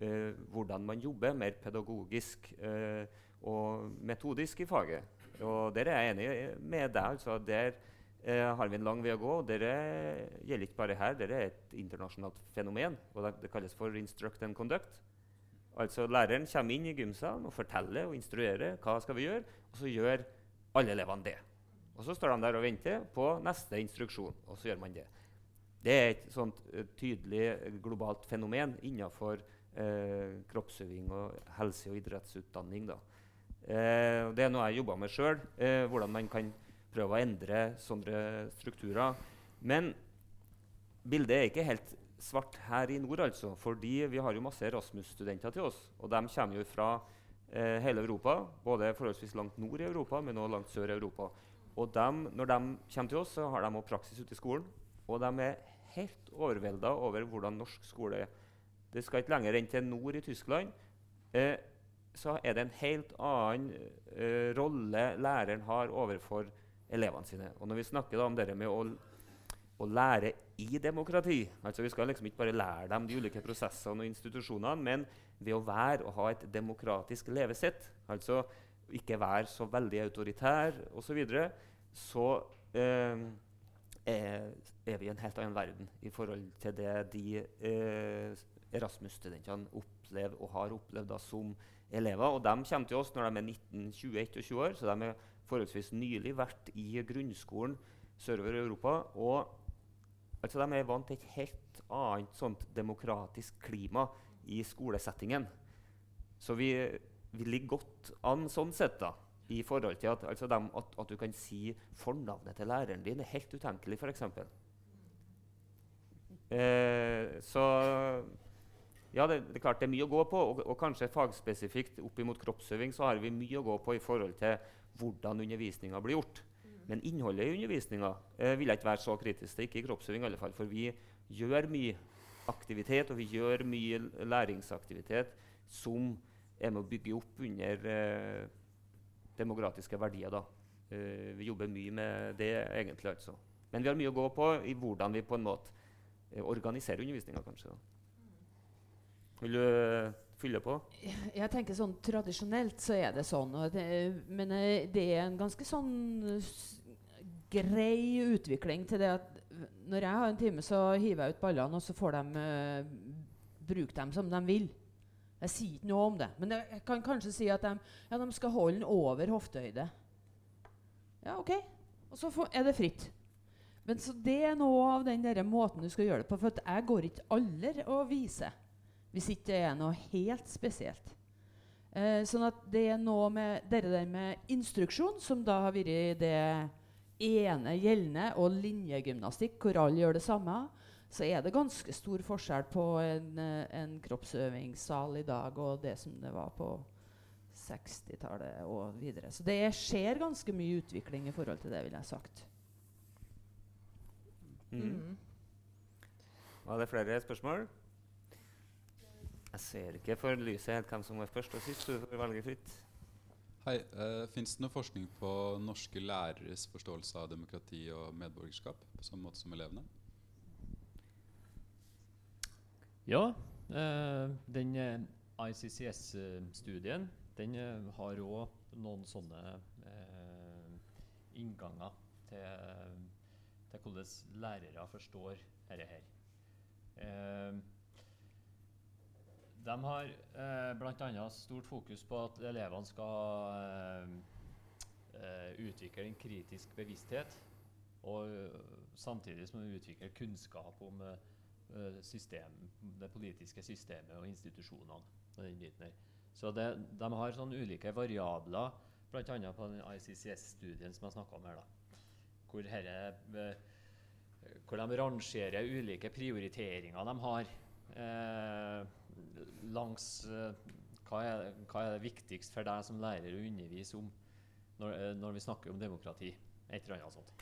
eh, hvordan man jobber mer pedagogisk eh, og metodisk i faget. Og Der er jeg enig med deg. altså Der eh, har vi en lang vei å gå. og Det gjelder ikke bare her, det er et internasjonalt fenomen. og Det, det kalles for 'instruct and conduct'. Altså Læreren kommer inn i gymsalen og forteller og instruerer hva skal vi gjøre, og så gjør alle elevene det. Og Så står de der og venter på neste instruksjon, og så gjør man det. Det er et sånt uh, tydelig globalt fenomen innenfor eh, kroppsøving og helse- og idrettsutdanning. Eh, det er noe jeg jobber med sjøl, eh, hvordan man kan prøve å endre sånne strukturer. Men bildet er ikke helt svart her i nord, altså, fordi vi har jo masse Erasmus-studenter til oss. Og de kommer jo fra eh, hele Europa, både forholdsvis langt nord i Europa, men også langt sør i Europa. Og dem, når de kommer til oss, så har de også praksis ute i skolen. Og de er helt overvelda over hvordan norsk skole er det skal ikke lenger enn til nord i Tyskland. Eh, så er det en helt annen eh, rolle læreren har overfor elevene sine. Og når vi snakker om det med å, å, lære i demokrati altså Vi skal liksom ikke bare lære dem de ulike prosessene og institusjonene, men ved å være og ha et demokratisk levesett, altså ikke være så veldig autoritær osv., så, videre, eh, er, vi i en helt annen verden i forhold til det de eh, Erasmus-studentene opplever og har opplevd da, som elever. Og de kommer til oss når de er 19, 21 og 20, år, så de har forholdsvis nylig vært i grunnskolen sørover i Europa. Og altså, de er vant til et helt annet sånt demokratisk klima i skolesettingen. Så vi, vi ligger godt an sånn sett. da, i forhold til at, altså dem, at, at, du kan si fornavnet til læreren din, er helt utenkelig, f.eks. Eh, så ja, det, det, er klart det er mye å gå på, og, og kanskje fagspesifikt opp mot kroppsøving så har vi mye å gå på i forhold til hvordan undervisninga blir gjort. Mm. Men innholdet i undervisninga eh, vil jeg ikke være så kritisk til, ikke i kroppsøving i alle fall, for vi gjør mye aktivitet, og vi gjør mye læringsaktivitet som er med å bygge opp under eh, demokratiske verdier. da. Eh, vi jobber mye med det, egentlig. altså. Men vi har mye å gå på i hvordan vi på en måte eh, organiserer undervisninga. kanskje. da. Vil du eh, fylle på? Jeg tenker sånn Tradisjonelt så er det sånn. Det, men eh, det er en ganske sånn grei utvikling til det at når jeg har en time, så hiver jeg ut ballene, og så får de uh, bruke dem som de vil. Jeg sier ikke noe om det, men jeg, kan kanskje si at de, ja, de skal holde den over hoftehøyde. Ja, OK. Og så er det fritt. Men så det er noe av den der måten du skal gjøre det på. For jeg går ikke aller å vise hvis ikke det er noe helt spesielt. Eh, sånn at det er noe med det der med instruksjon, som da har vært det ene gjeldende, og linjegymnastikk, hvor alle gjør det samme, så er det ganske stor forskjell på en, eh, en kroppsøvingssal i dag og det som det var på 60-tallet og videre. Så det skjer ganske mye utvikling i forhold til det, vil jeg ha sagt. Mm. Mm. Var det flere spørsmål? Jeg ser ikke for lyset helt hvem som var først og sist. Du får velge fritt. Hei. Uh, Fins det noe forskning på norske læreres forståelse av demokrati og medborgerskap på samme måte som elevene? Ja, Uh, den eh, ICCS-studien den eh, har òg noen sånne eh, innganger til, til hvordan lærere forstår dette her. De har eh, bl.a. stort fokus på at elevene skal eh, eh, utvikle en kritisk bevissthet, og eh, samtidig som de utvikler kunnskap om eh, eh, system, det politiske systemet og institusjonene. og. Så det, de har sånn ulike variabler, bl.a. på den ICCS-studien som jeg snakka om her. da, hvor, herre, hvor de rangerer ulike prioriteringer de har eh, langs eh, hva, er, hva er det viktigst for deg som lærer å undervise om når, eh, når vi snakker om demokrati. Et eller annet sånt.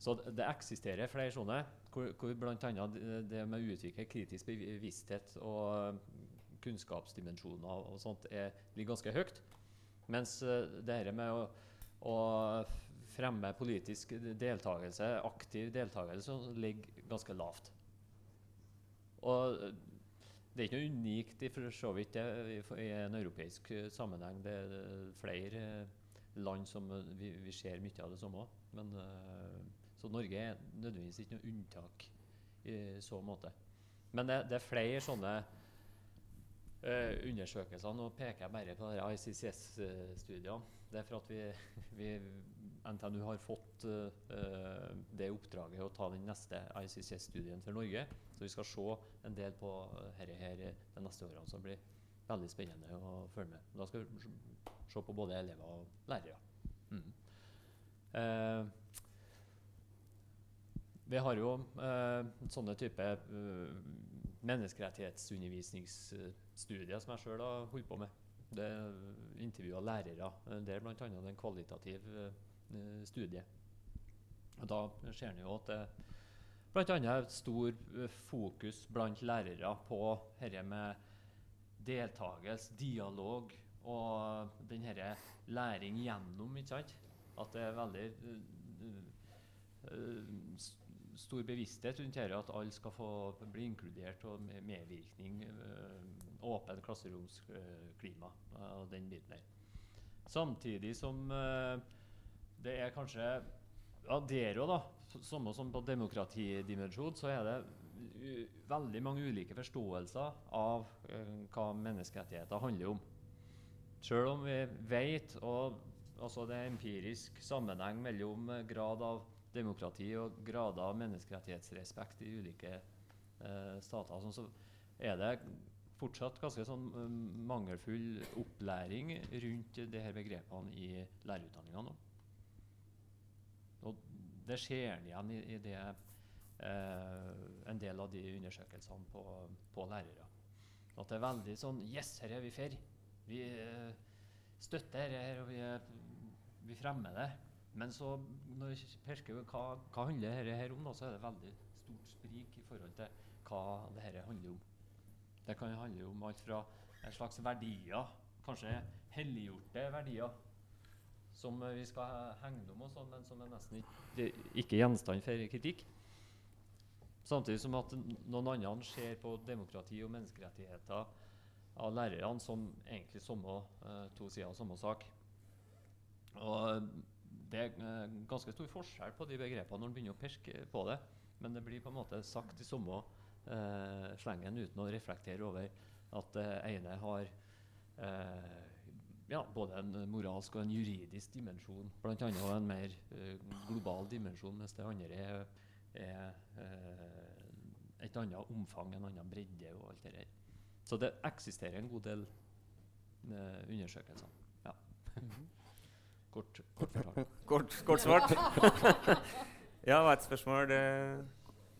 Så det, eksisterer flere sånne, hvor, hvor bl.a. Det, med å utvikle kritisk bevissthet og eh, kunnskapsdimensjoner og sånt er, ligger ganske høyt. Mens det dette med å, å fremme politisk deltakelse, aktiv deltakelse, ligger ganske lavt. Og det er ikke noe unikt i for så vidt i, i en europeisk eh, sammenheng. Det er eh, flere eh, land som vi, vi ser mye av det samme. Men, så Norge er nødvendigvis ikke noe unntak i så måte. Men det, det er flere sånne undersøkelser. Nå peker jeg bare på ICCS-studiene. Det er for at vi, vi NTNU har fått uh, det oppdraget å ta den neste ICCS-studien for Norge. Så vi skal se en del på dette her de neste årene, som blir veldig spennende å følge med. Da skal vi se på både elever og lærere. Mm. Uh, vi har jo eh, sånne type eh, menneskerettighetsundervisningsstudier som jeg sjøl har holdt på med. Det intervjua lærere. Det er bl.a. en kvalitativ studie. Og da ser en jo at det bl.a. er et stor eh, fokus blant lærere på dette med deltakelse, dialog og den herre læring gjennom, ikke sant? At det er veldig eh, eh, stor bevissthet rundt dette, at alle skal få bli inkludert og medvirkning. eh, åpen klasseromsklima eh, og den biten der. Samtidig som eh, det er kanskje ja, der òg, da. Samme som på demokratidimensjon, så er det veldig mange ulike forståelser av uh, hva menneskerettigheter handler om. Selv om vi vet, og altså det er empirisk sammenheng mellom eh, grad av demokrati og grad av menneskerettighetsrespekt i ulike uh, stater, sånn, så er det fortsatt ganske sånn mangelfull opplæring rundt de begrepene i lærerutdanninga nå. Det en igjen i, i det, eh, en del av de undersøkelsene på, på lærere. At det er veldig sånn Yes, her er vi for. Vi eh, støtter dette her, og vi, vi fremmer det. Men så når vi persker hva, hva handler dette her om, da, så er det veldig stort sprik i forhold til hva det her handler om. Det kan handle om alt fra en slags verdier, kanskje helliggjorte verdier, som eh, vi skal hegne om, og sånn, men som er nesten ikke, ikke gjenstand for kritikk. Samtidig som at noen andre ser på demokrati og menneskerettigheter av lærerne som egentlig samme, eh, to sider av samme sak. Og det er eh, ganske stor forskjell på de begrepene når en begynner å pirke på det. Men det blir på en måte sagt i samme eh, slengen uten å reflektere over At det ene har eh, ja, både en moralsk og en juridisk dimensjon, bl.a. en mer eh, global dimensjon, mens det andre er, er eh, et annet omfang, en annen bredde og alt det der. Så det eksisterer en god del eh, undersøkelser. Ja. kort, kort fortalt. Kort, kort svart. ja, hva er et spørsmål. Det,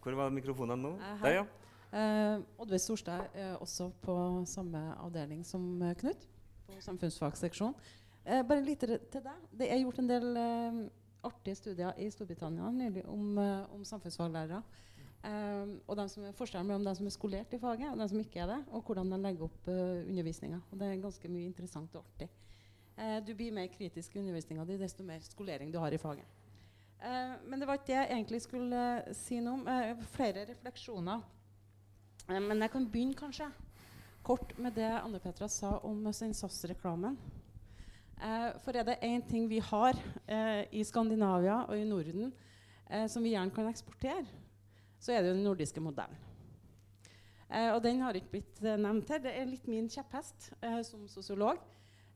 hvor var mikrofonene nå? Eh, Der, ja. Uh, Oddveig Storstad er også på samme avdeling som Knut, på samfunnsfagseksjon. Eh, bare litt til deg. Det er gjort en del eh, artige studier i Storbritannia nylig om, eh, om samfunnsfaglærere. Eh, og de som er forskjellen mellom de som er skolert i faget, og de som ikke er det, og hvordan de legger opp uh, undervisninga. Det er ganske mye interessant og artig. Eh, du blir mer kritisk i undervisninga di desto mer skolering du har i faget. Eh, men det var ikke det jeg egentlig skulle eh, si noe om. Eh, flere refleksjoner. Eh, men jeg kan begynne kanskje kort med det Anne Petra sa om den SAS-reklamen. Eh, for er det én ting vi har eh, i Skandinavia og i Norden eh, som vi gjerne kan eksportere, så er det jo den nordiske modellen. Eh, og den har ikke blitt eh, nevnt her. Det er litt min kjepphest som sosiolog.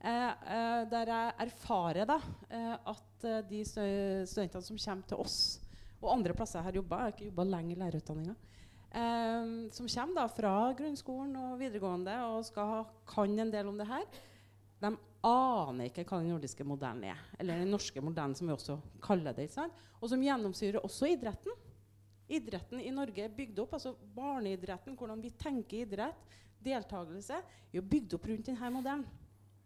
Der jeg erfarer da, at de stu- studentene som kommer til oss, og andre plasser jeg har jobba, jeg har ikke jobba lenge i lærerutdanninga, eh, som kommer da fra grunnskolen og videregående og skal kan en del om det her, de aner ikke hva den nordiske modellen er. Eller den norske modellen, som vi også kaller det. Og som gjennomsyrer også idretten. Idretten i Norge er bygd opp, altså barneidretten, hvordan vi tenker idrett, deltakelse, er bygd opp rundt denne modellen.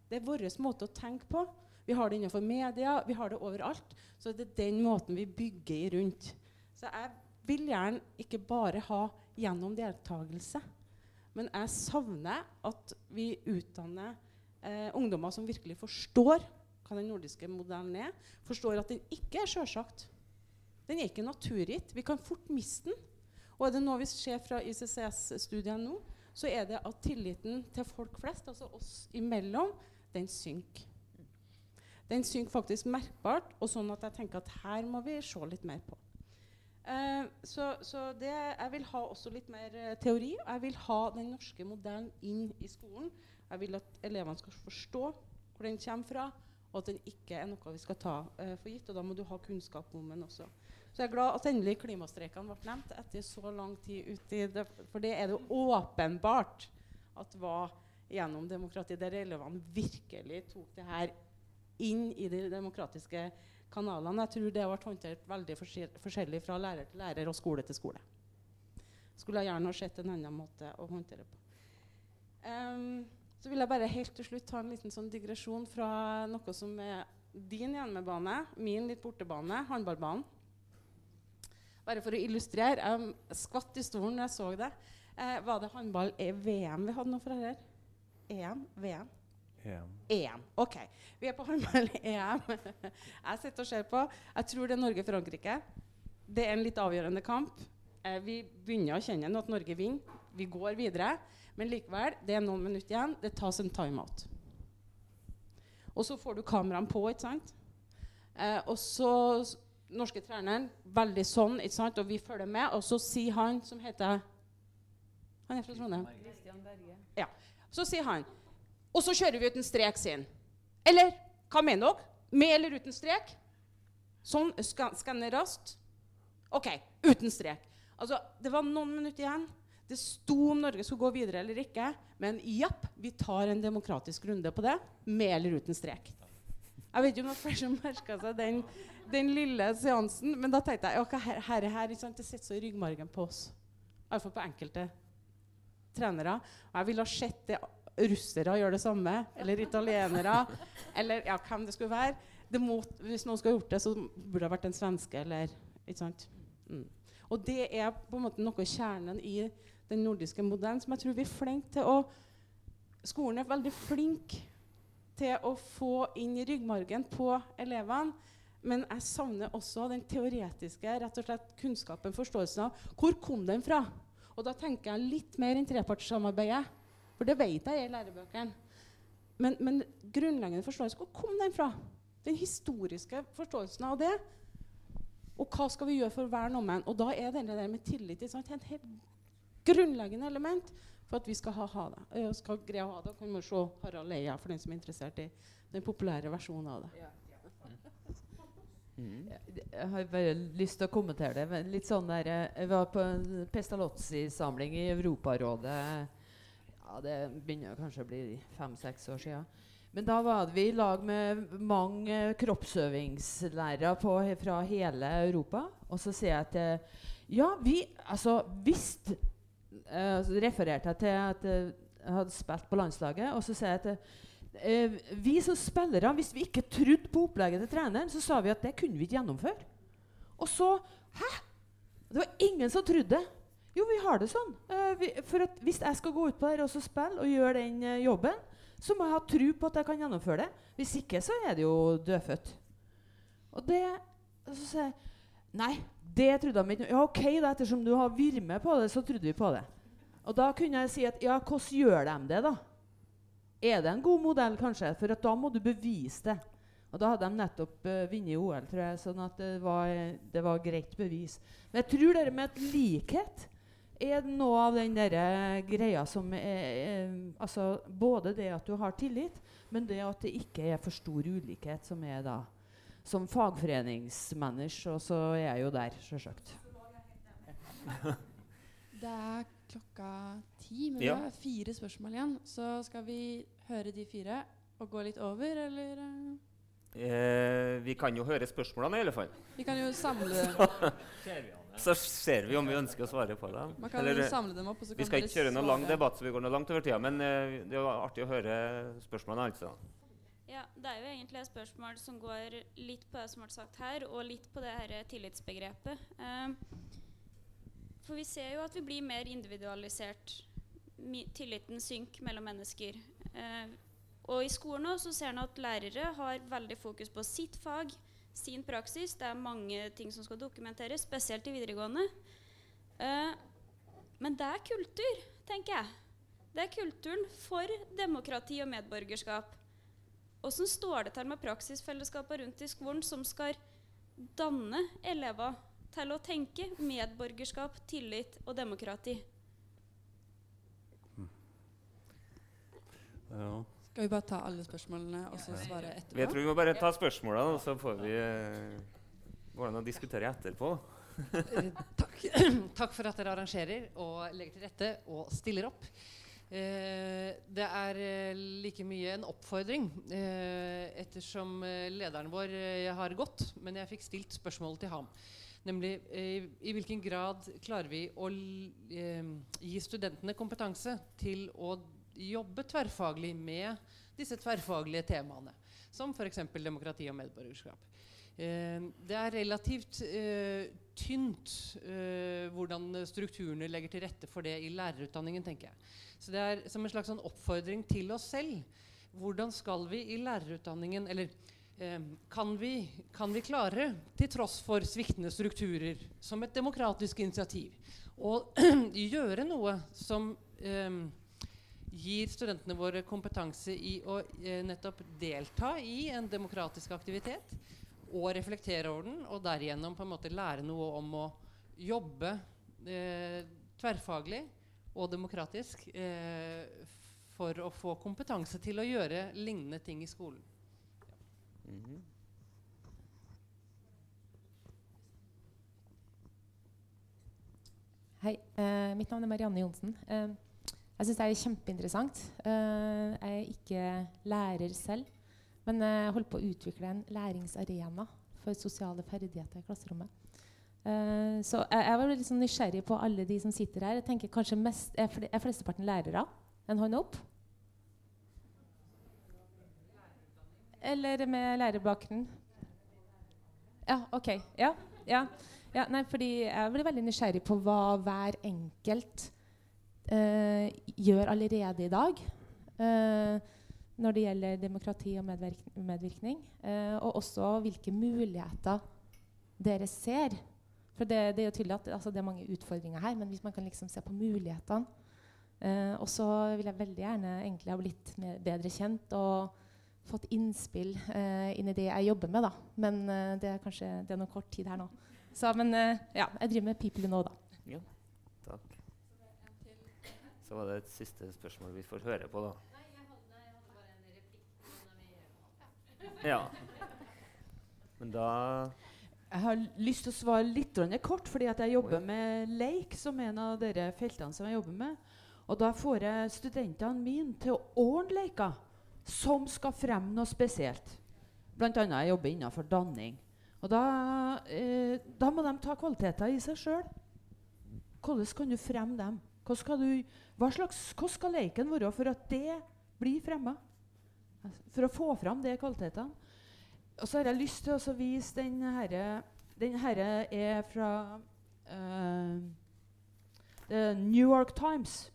Det er vår måte å tenke på. Vi har det innenfor media, vi har det overalt. Så det er den måten vi bygger rundt. Så jeg vil gjerne ikke bare ha gjennom deltakelse, men jeg savner at vi utdanner eh, ungdommer som virkelig forstår hva den nordiske modellen er. Forstår at den ikke er sjølsagt. Den er ikke naturgitt. Vi kan fort miste den. Og er det noe vi ser fra ICCS-studiene nå, så er det at tilliten til folk flest, altså oss imellom, den synker. Den synker faktisk merkbart, og sånn at jeg tenker at her må vi se litt mer på. Eh, så så det, jeg vil ha også litt mer eh, teori. og Jeg vil ha den norske modellen inn i skolen. Jeg vil at elevene skal forstå hvor den kommer fra, og at den ikke er noe vi skal ta uh, for gitt. Og da må du ha kunnskap om den også. Så jeg er glad at endelig klimastreikene ble nevnt etter så lang tid ute i det. For det er det åpenbart at var gjennom demokratiet, der elevene virkelig tok det her inn i det demokratiske kanalene. Jeg tror det ble håndtert veldig forskjellig fra lærer til lærer og skole til skole. Skulle jeg gjerne ha sett en annen måte å håndtere på. Um, så vil jeg bare helt til slutt ta en liten sånn digresjon fra noe som er din hjemmebane, min litt bortebane, håndballbanen. Bare for å illustrere. Jeg skvatt i stolen da jeg så det. Eh, var det håndball-VM vi hadde nå for her? EM? VM? EM. EM. OK. Vi er på håndball-EM. jeg sitter og ser på. Jeg tror det er Norge-Frankrike. Det er en litt avgjørende kamp. Eh, vi begynner å kjenne at Norge vinner. Vi går videre. Men likevel, det er noen minutter igjen. Det tas en timeout. Og så får du kameraene på, ikke sant? Eh, og så norske treneren, veldig sånn, ikke sant? Og vi følger med. Og så sier han som heter Han er fra Trondheim. Christian Berge. Ja. Så sier han Og så kjører vi uten strek, han. Eller hva mener dere? Med eller uten strek? Sånn. Ska, Skanner raskt. OK. Uten strek. Altså, det var noen minutter igjen. Det sto om Norge skulle gå videre eller ikke. Men japp, vi tar en demokratisk runde på det. Med eller uten strek. Jeg vet ikke om det flere som merka seg den, den lille seansen. Men da tenkte jeg at her, her, her, det sitter så i ryggmargen på oss. Iallfall på enkelte trenere. Og jeg ville ha sett det russere gjør det samme, eller italienere, eller ja, hvem det skulle være. Det må, hvis noen skulle gjort det, så burde det vært en svenske eller Ikke sant? Mm. Og det er på en måte noe kjernen i den nordiske modellen som jeg tror vi er flinke til å Skolen er veldig flink til å få inn i ryggmargen på elevene. Men jeg savner også den teoretiske rett og slett kunnskapen, forståelsen av hvor kom den fra. Og da tenker jeg litt mer enn trepartssamarbeidet. For det vet jeg er i lærebøkene. Men, men grunnleggende forståelse, hvor kom den fra? Den historiske forståelsen av det. Og hva skal vi gjøre for å verne om den? Og da er det der med tillit til sant, en helt grunnleggende element for at vi skal ha, ha det. Og skal greie å ha det, kan man se Harald Eia for den som er interessert i den populære versjonen av det. Mm. Jeg har bare lyst til å kommentere det. Litt sånn der, eh, jeg var på en Pestalozzi-samling i Europarådet. Ja, Det begynner kanskje å bli fem-seks år siden. Men da var vi i lag med mange kroppsøvingslærere på, fra hele Europa. Og så sier jeg at ja, vi Altså visst uh, Så refererte jeg til at uh, jeg hadde spilt på landslaget. Og så sier jeg at uh, vi som spillere, hvis vi ikke trodde på opplegget til treneren, så sa vi at det kunne vi ikke gjennomføre. Og så Hæ? Det var ingen som trodde det. Jo, vi har det sånn. vi, for at hvis jeg skal gå ut på der og spille og gjøre den jobben, så må jeg ha tro på at jeg kan gjennomføre det. Hvis ikke, så er det jo dødfødt. Og det Så sier jeg Nei, det trodde de ikke. Ja, OK, da, ettersom du har vært med på det, så trodde vi på det. Og da kunne jeg si at ja, hvordan gjør de det, da? Er det en god modell, kanskje? For da må du bevise det. Og da hadde de nettopp uh, vunnet OL, tror jeg, sånn at det var, det var greit bevis. Men jeg tror det med et likhet er det noe av den der greia som er, er, altså Både det at du har tillit, men det at det ikke er for stor ulikhet, som er da Som fagforeningsmanager, og så er jeg jo der, sjølsagt. Det er klokka ti, men Ja. vi har fire spørsmål igjen. Så skal vi høre de fire og gå litt over, eller? eh? Eh, vi kan jo høre spørsmålene, i alle fall. Vi kan jo samle Så ser vi om vi ønsker å svare på dem. Man kan Eller, samle dem opp, og så vi skal ikke kjøre noen lang debatt, så vi går noe langt over tida, men eh, det er artig å høre spørsmålene. altså. Ja, Det er jo egentlig et spørsmål som går litt på det som ble sagt her, og litt på det her tillitsbegrepet. Eh, for vi ser jo at vi blir mer individualisert. Mi tilliten synker mellom mennesker. Eh, og i skolen også så ser en at lærere har veldig fokus på sitt fag, sin praksis. Det er mange ting som skal dokumenteres, spesielt i videregående. Uh, men det er kultur, tenker jeg. Det er kulturen for demokrati og medborgerskap. Åssen står det til med praksisfellesskapet rundt i skolen som skal danne elever til å tenke medborgerskap, tillit og demokrati? Ja. Skal vi bare ta alle spørsmålene og så svare etterpå? Jeg tror vi må bare ta spørsmålene, og så får vi hvordan det å diskutere etterpå. Eh, takk. takk for at dere arrangerer og legger til rette og stiller opp. Eh, det er eh, like mye en oppfordring, eh, ettersom eh, lederen vår eh, har gått, men jeg fikk stilt spørsmål til ham. Nemlig eh, i hvilken grad klarer vi å eh, gi studentene kompetanse til å jobbe tverrfaglig med disse tverrfaglige temaene, som f.eks. demokrati og medborgerskap. Eh, det er relativt eh, tynt eh, hvordan strukturene legger til rette for det i lærerutdanningen, tenker jeg. Så det er som en slags sånn oppfordring til oss selv. Hvordan skal vi i lærerutdanningen Eller eh, kan, vi, kan vi klare, til tross for sviktende strukturer, som et demokratisk initiativ, å gjøre noe som eh, gir studentene våre kompetanse i å eh, nettopp delta i en demokratisk aktivitet og reflektere over den, og derigjennom på en måte lære noe om å jobbe eh, tverrfaglig og demokratisk eh, for å få kompetanse til å gjøre lignende ting i skolen. Mhm. Hei, eh, mitt navn er Marianne Johnsen. Jeg syns det er kjempeinteressant. Eh, jeg er ikke lærer selv, men jeg holder på å utvikle en læringsarena for sosiale ferdigheter i klasserommet. Eh, så jeg, jeg var litt sånn nysgjerrig på alle de som sitter her. Jeg tenker kanskje mest, Er, fl er flesteparten lærere? En hånd opp? Eller med lærerbakgrunn? Ja, OK. Ja, ja. ja, nei, fordi jeg blir veldig nysgjerrig på hva hver enkelt eh, gjør allerede i dag eh, når det gjelder demokrati og medvirk medvirkning. Eh, og også hvilke muligheter dere ser. For det, det er jo tydelig at altså, det er mange utfordringer her, men hvis man kan liksom se på mulighetene eh, Og så vil jeg veldig gjerne egentlig ha blitt mer, bedre kjent og fått innspill eh, inn i det jeg jobber med. da. Men eh, det er kanskje det er noe kort tid her nå. Så, men ja, jeg driver med People Know, da. Ja, takk. Så var det et siste spørsmål vi får høre på, da. Nei, jeg hadde bare en replik. Ja. Men da Jeg har lyst til å svare litt kort, fordi at jeg jobber med leik som en av dere feltene som jeg jobber med. Og da får jeg studentene mine til å ordne leker som skal fremme noe spesielt. Annet jeg jobber innenfor danning. Og da, eh, da må de ta kvaliteter i seg sjøl. Hvordan kan du fremme dem? Hva skal, du, hva slags, hva skal leken være for at det blir fremma? For å få fram de kvalitetene. Og så har jeg lyst til å vise den herre Den herre er fra uh, The New York Times.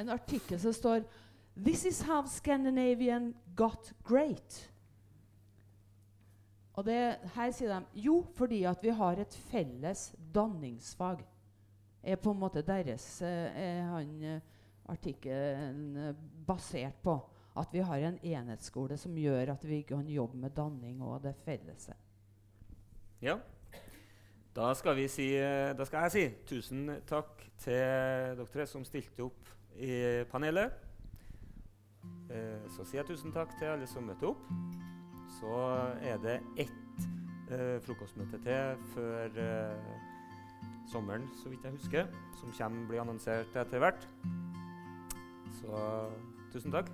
En artikkel som står This is how Scandinavian got great. Og det, her sier de jo, fordi at vi har et felles danningsfag. Er på en måte deres eh, er han, eh, artikkelen eh, basert på. At vi har en enhetsskole som gjør at vi kan jobbe med danning og det fellese. Ja. Da skal, si, eh, da skal jeg si tusen takk til dere som stilte opp i panelet. Eh, så sier jeg tusen takk til alle som møtte opp. Så er det ett eh, frokostmøte til før eh, sommeren, så vidt jeg husker, som kommer blir annonsert etter hvert. Så tusen takk.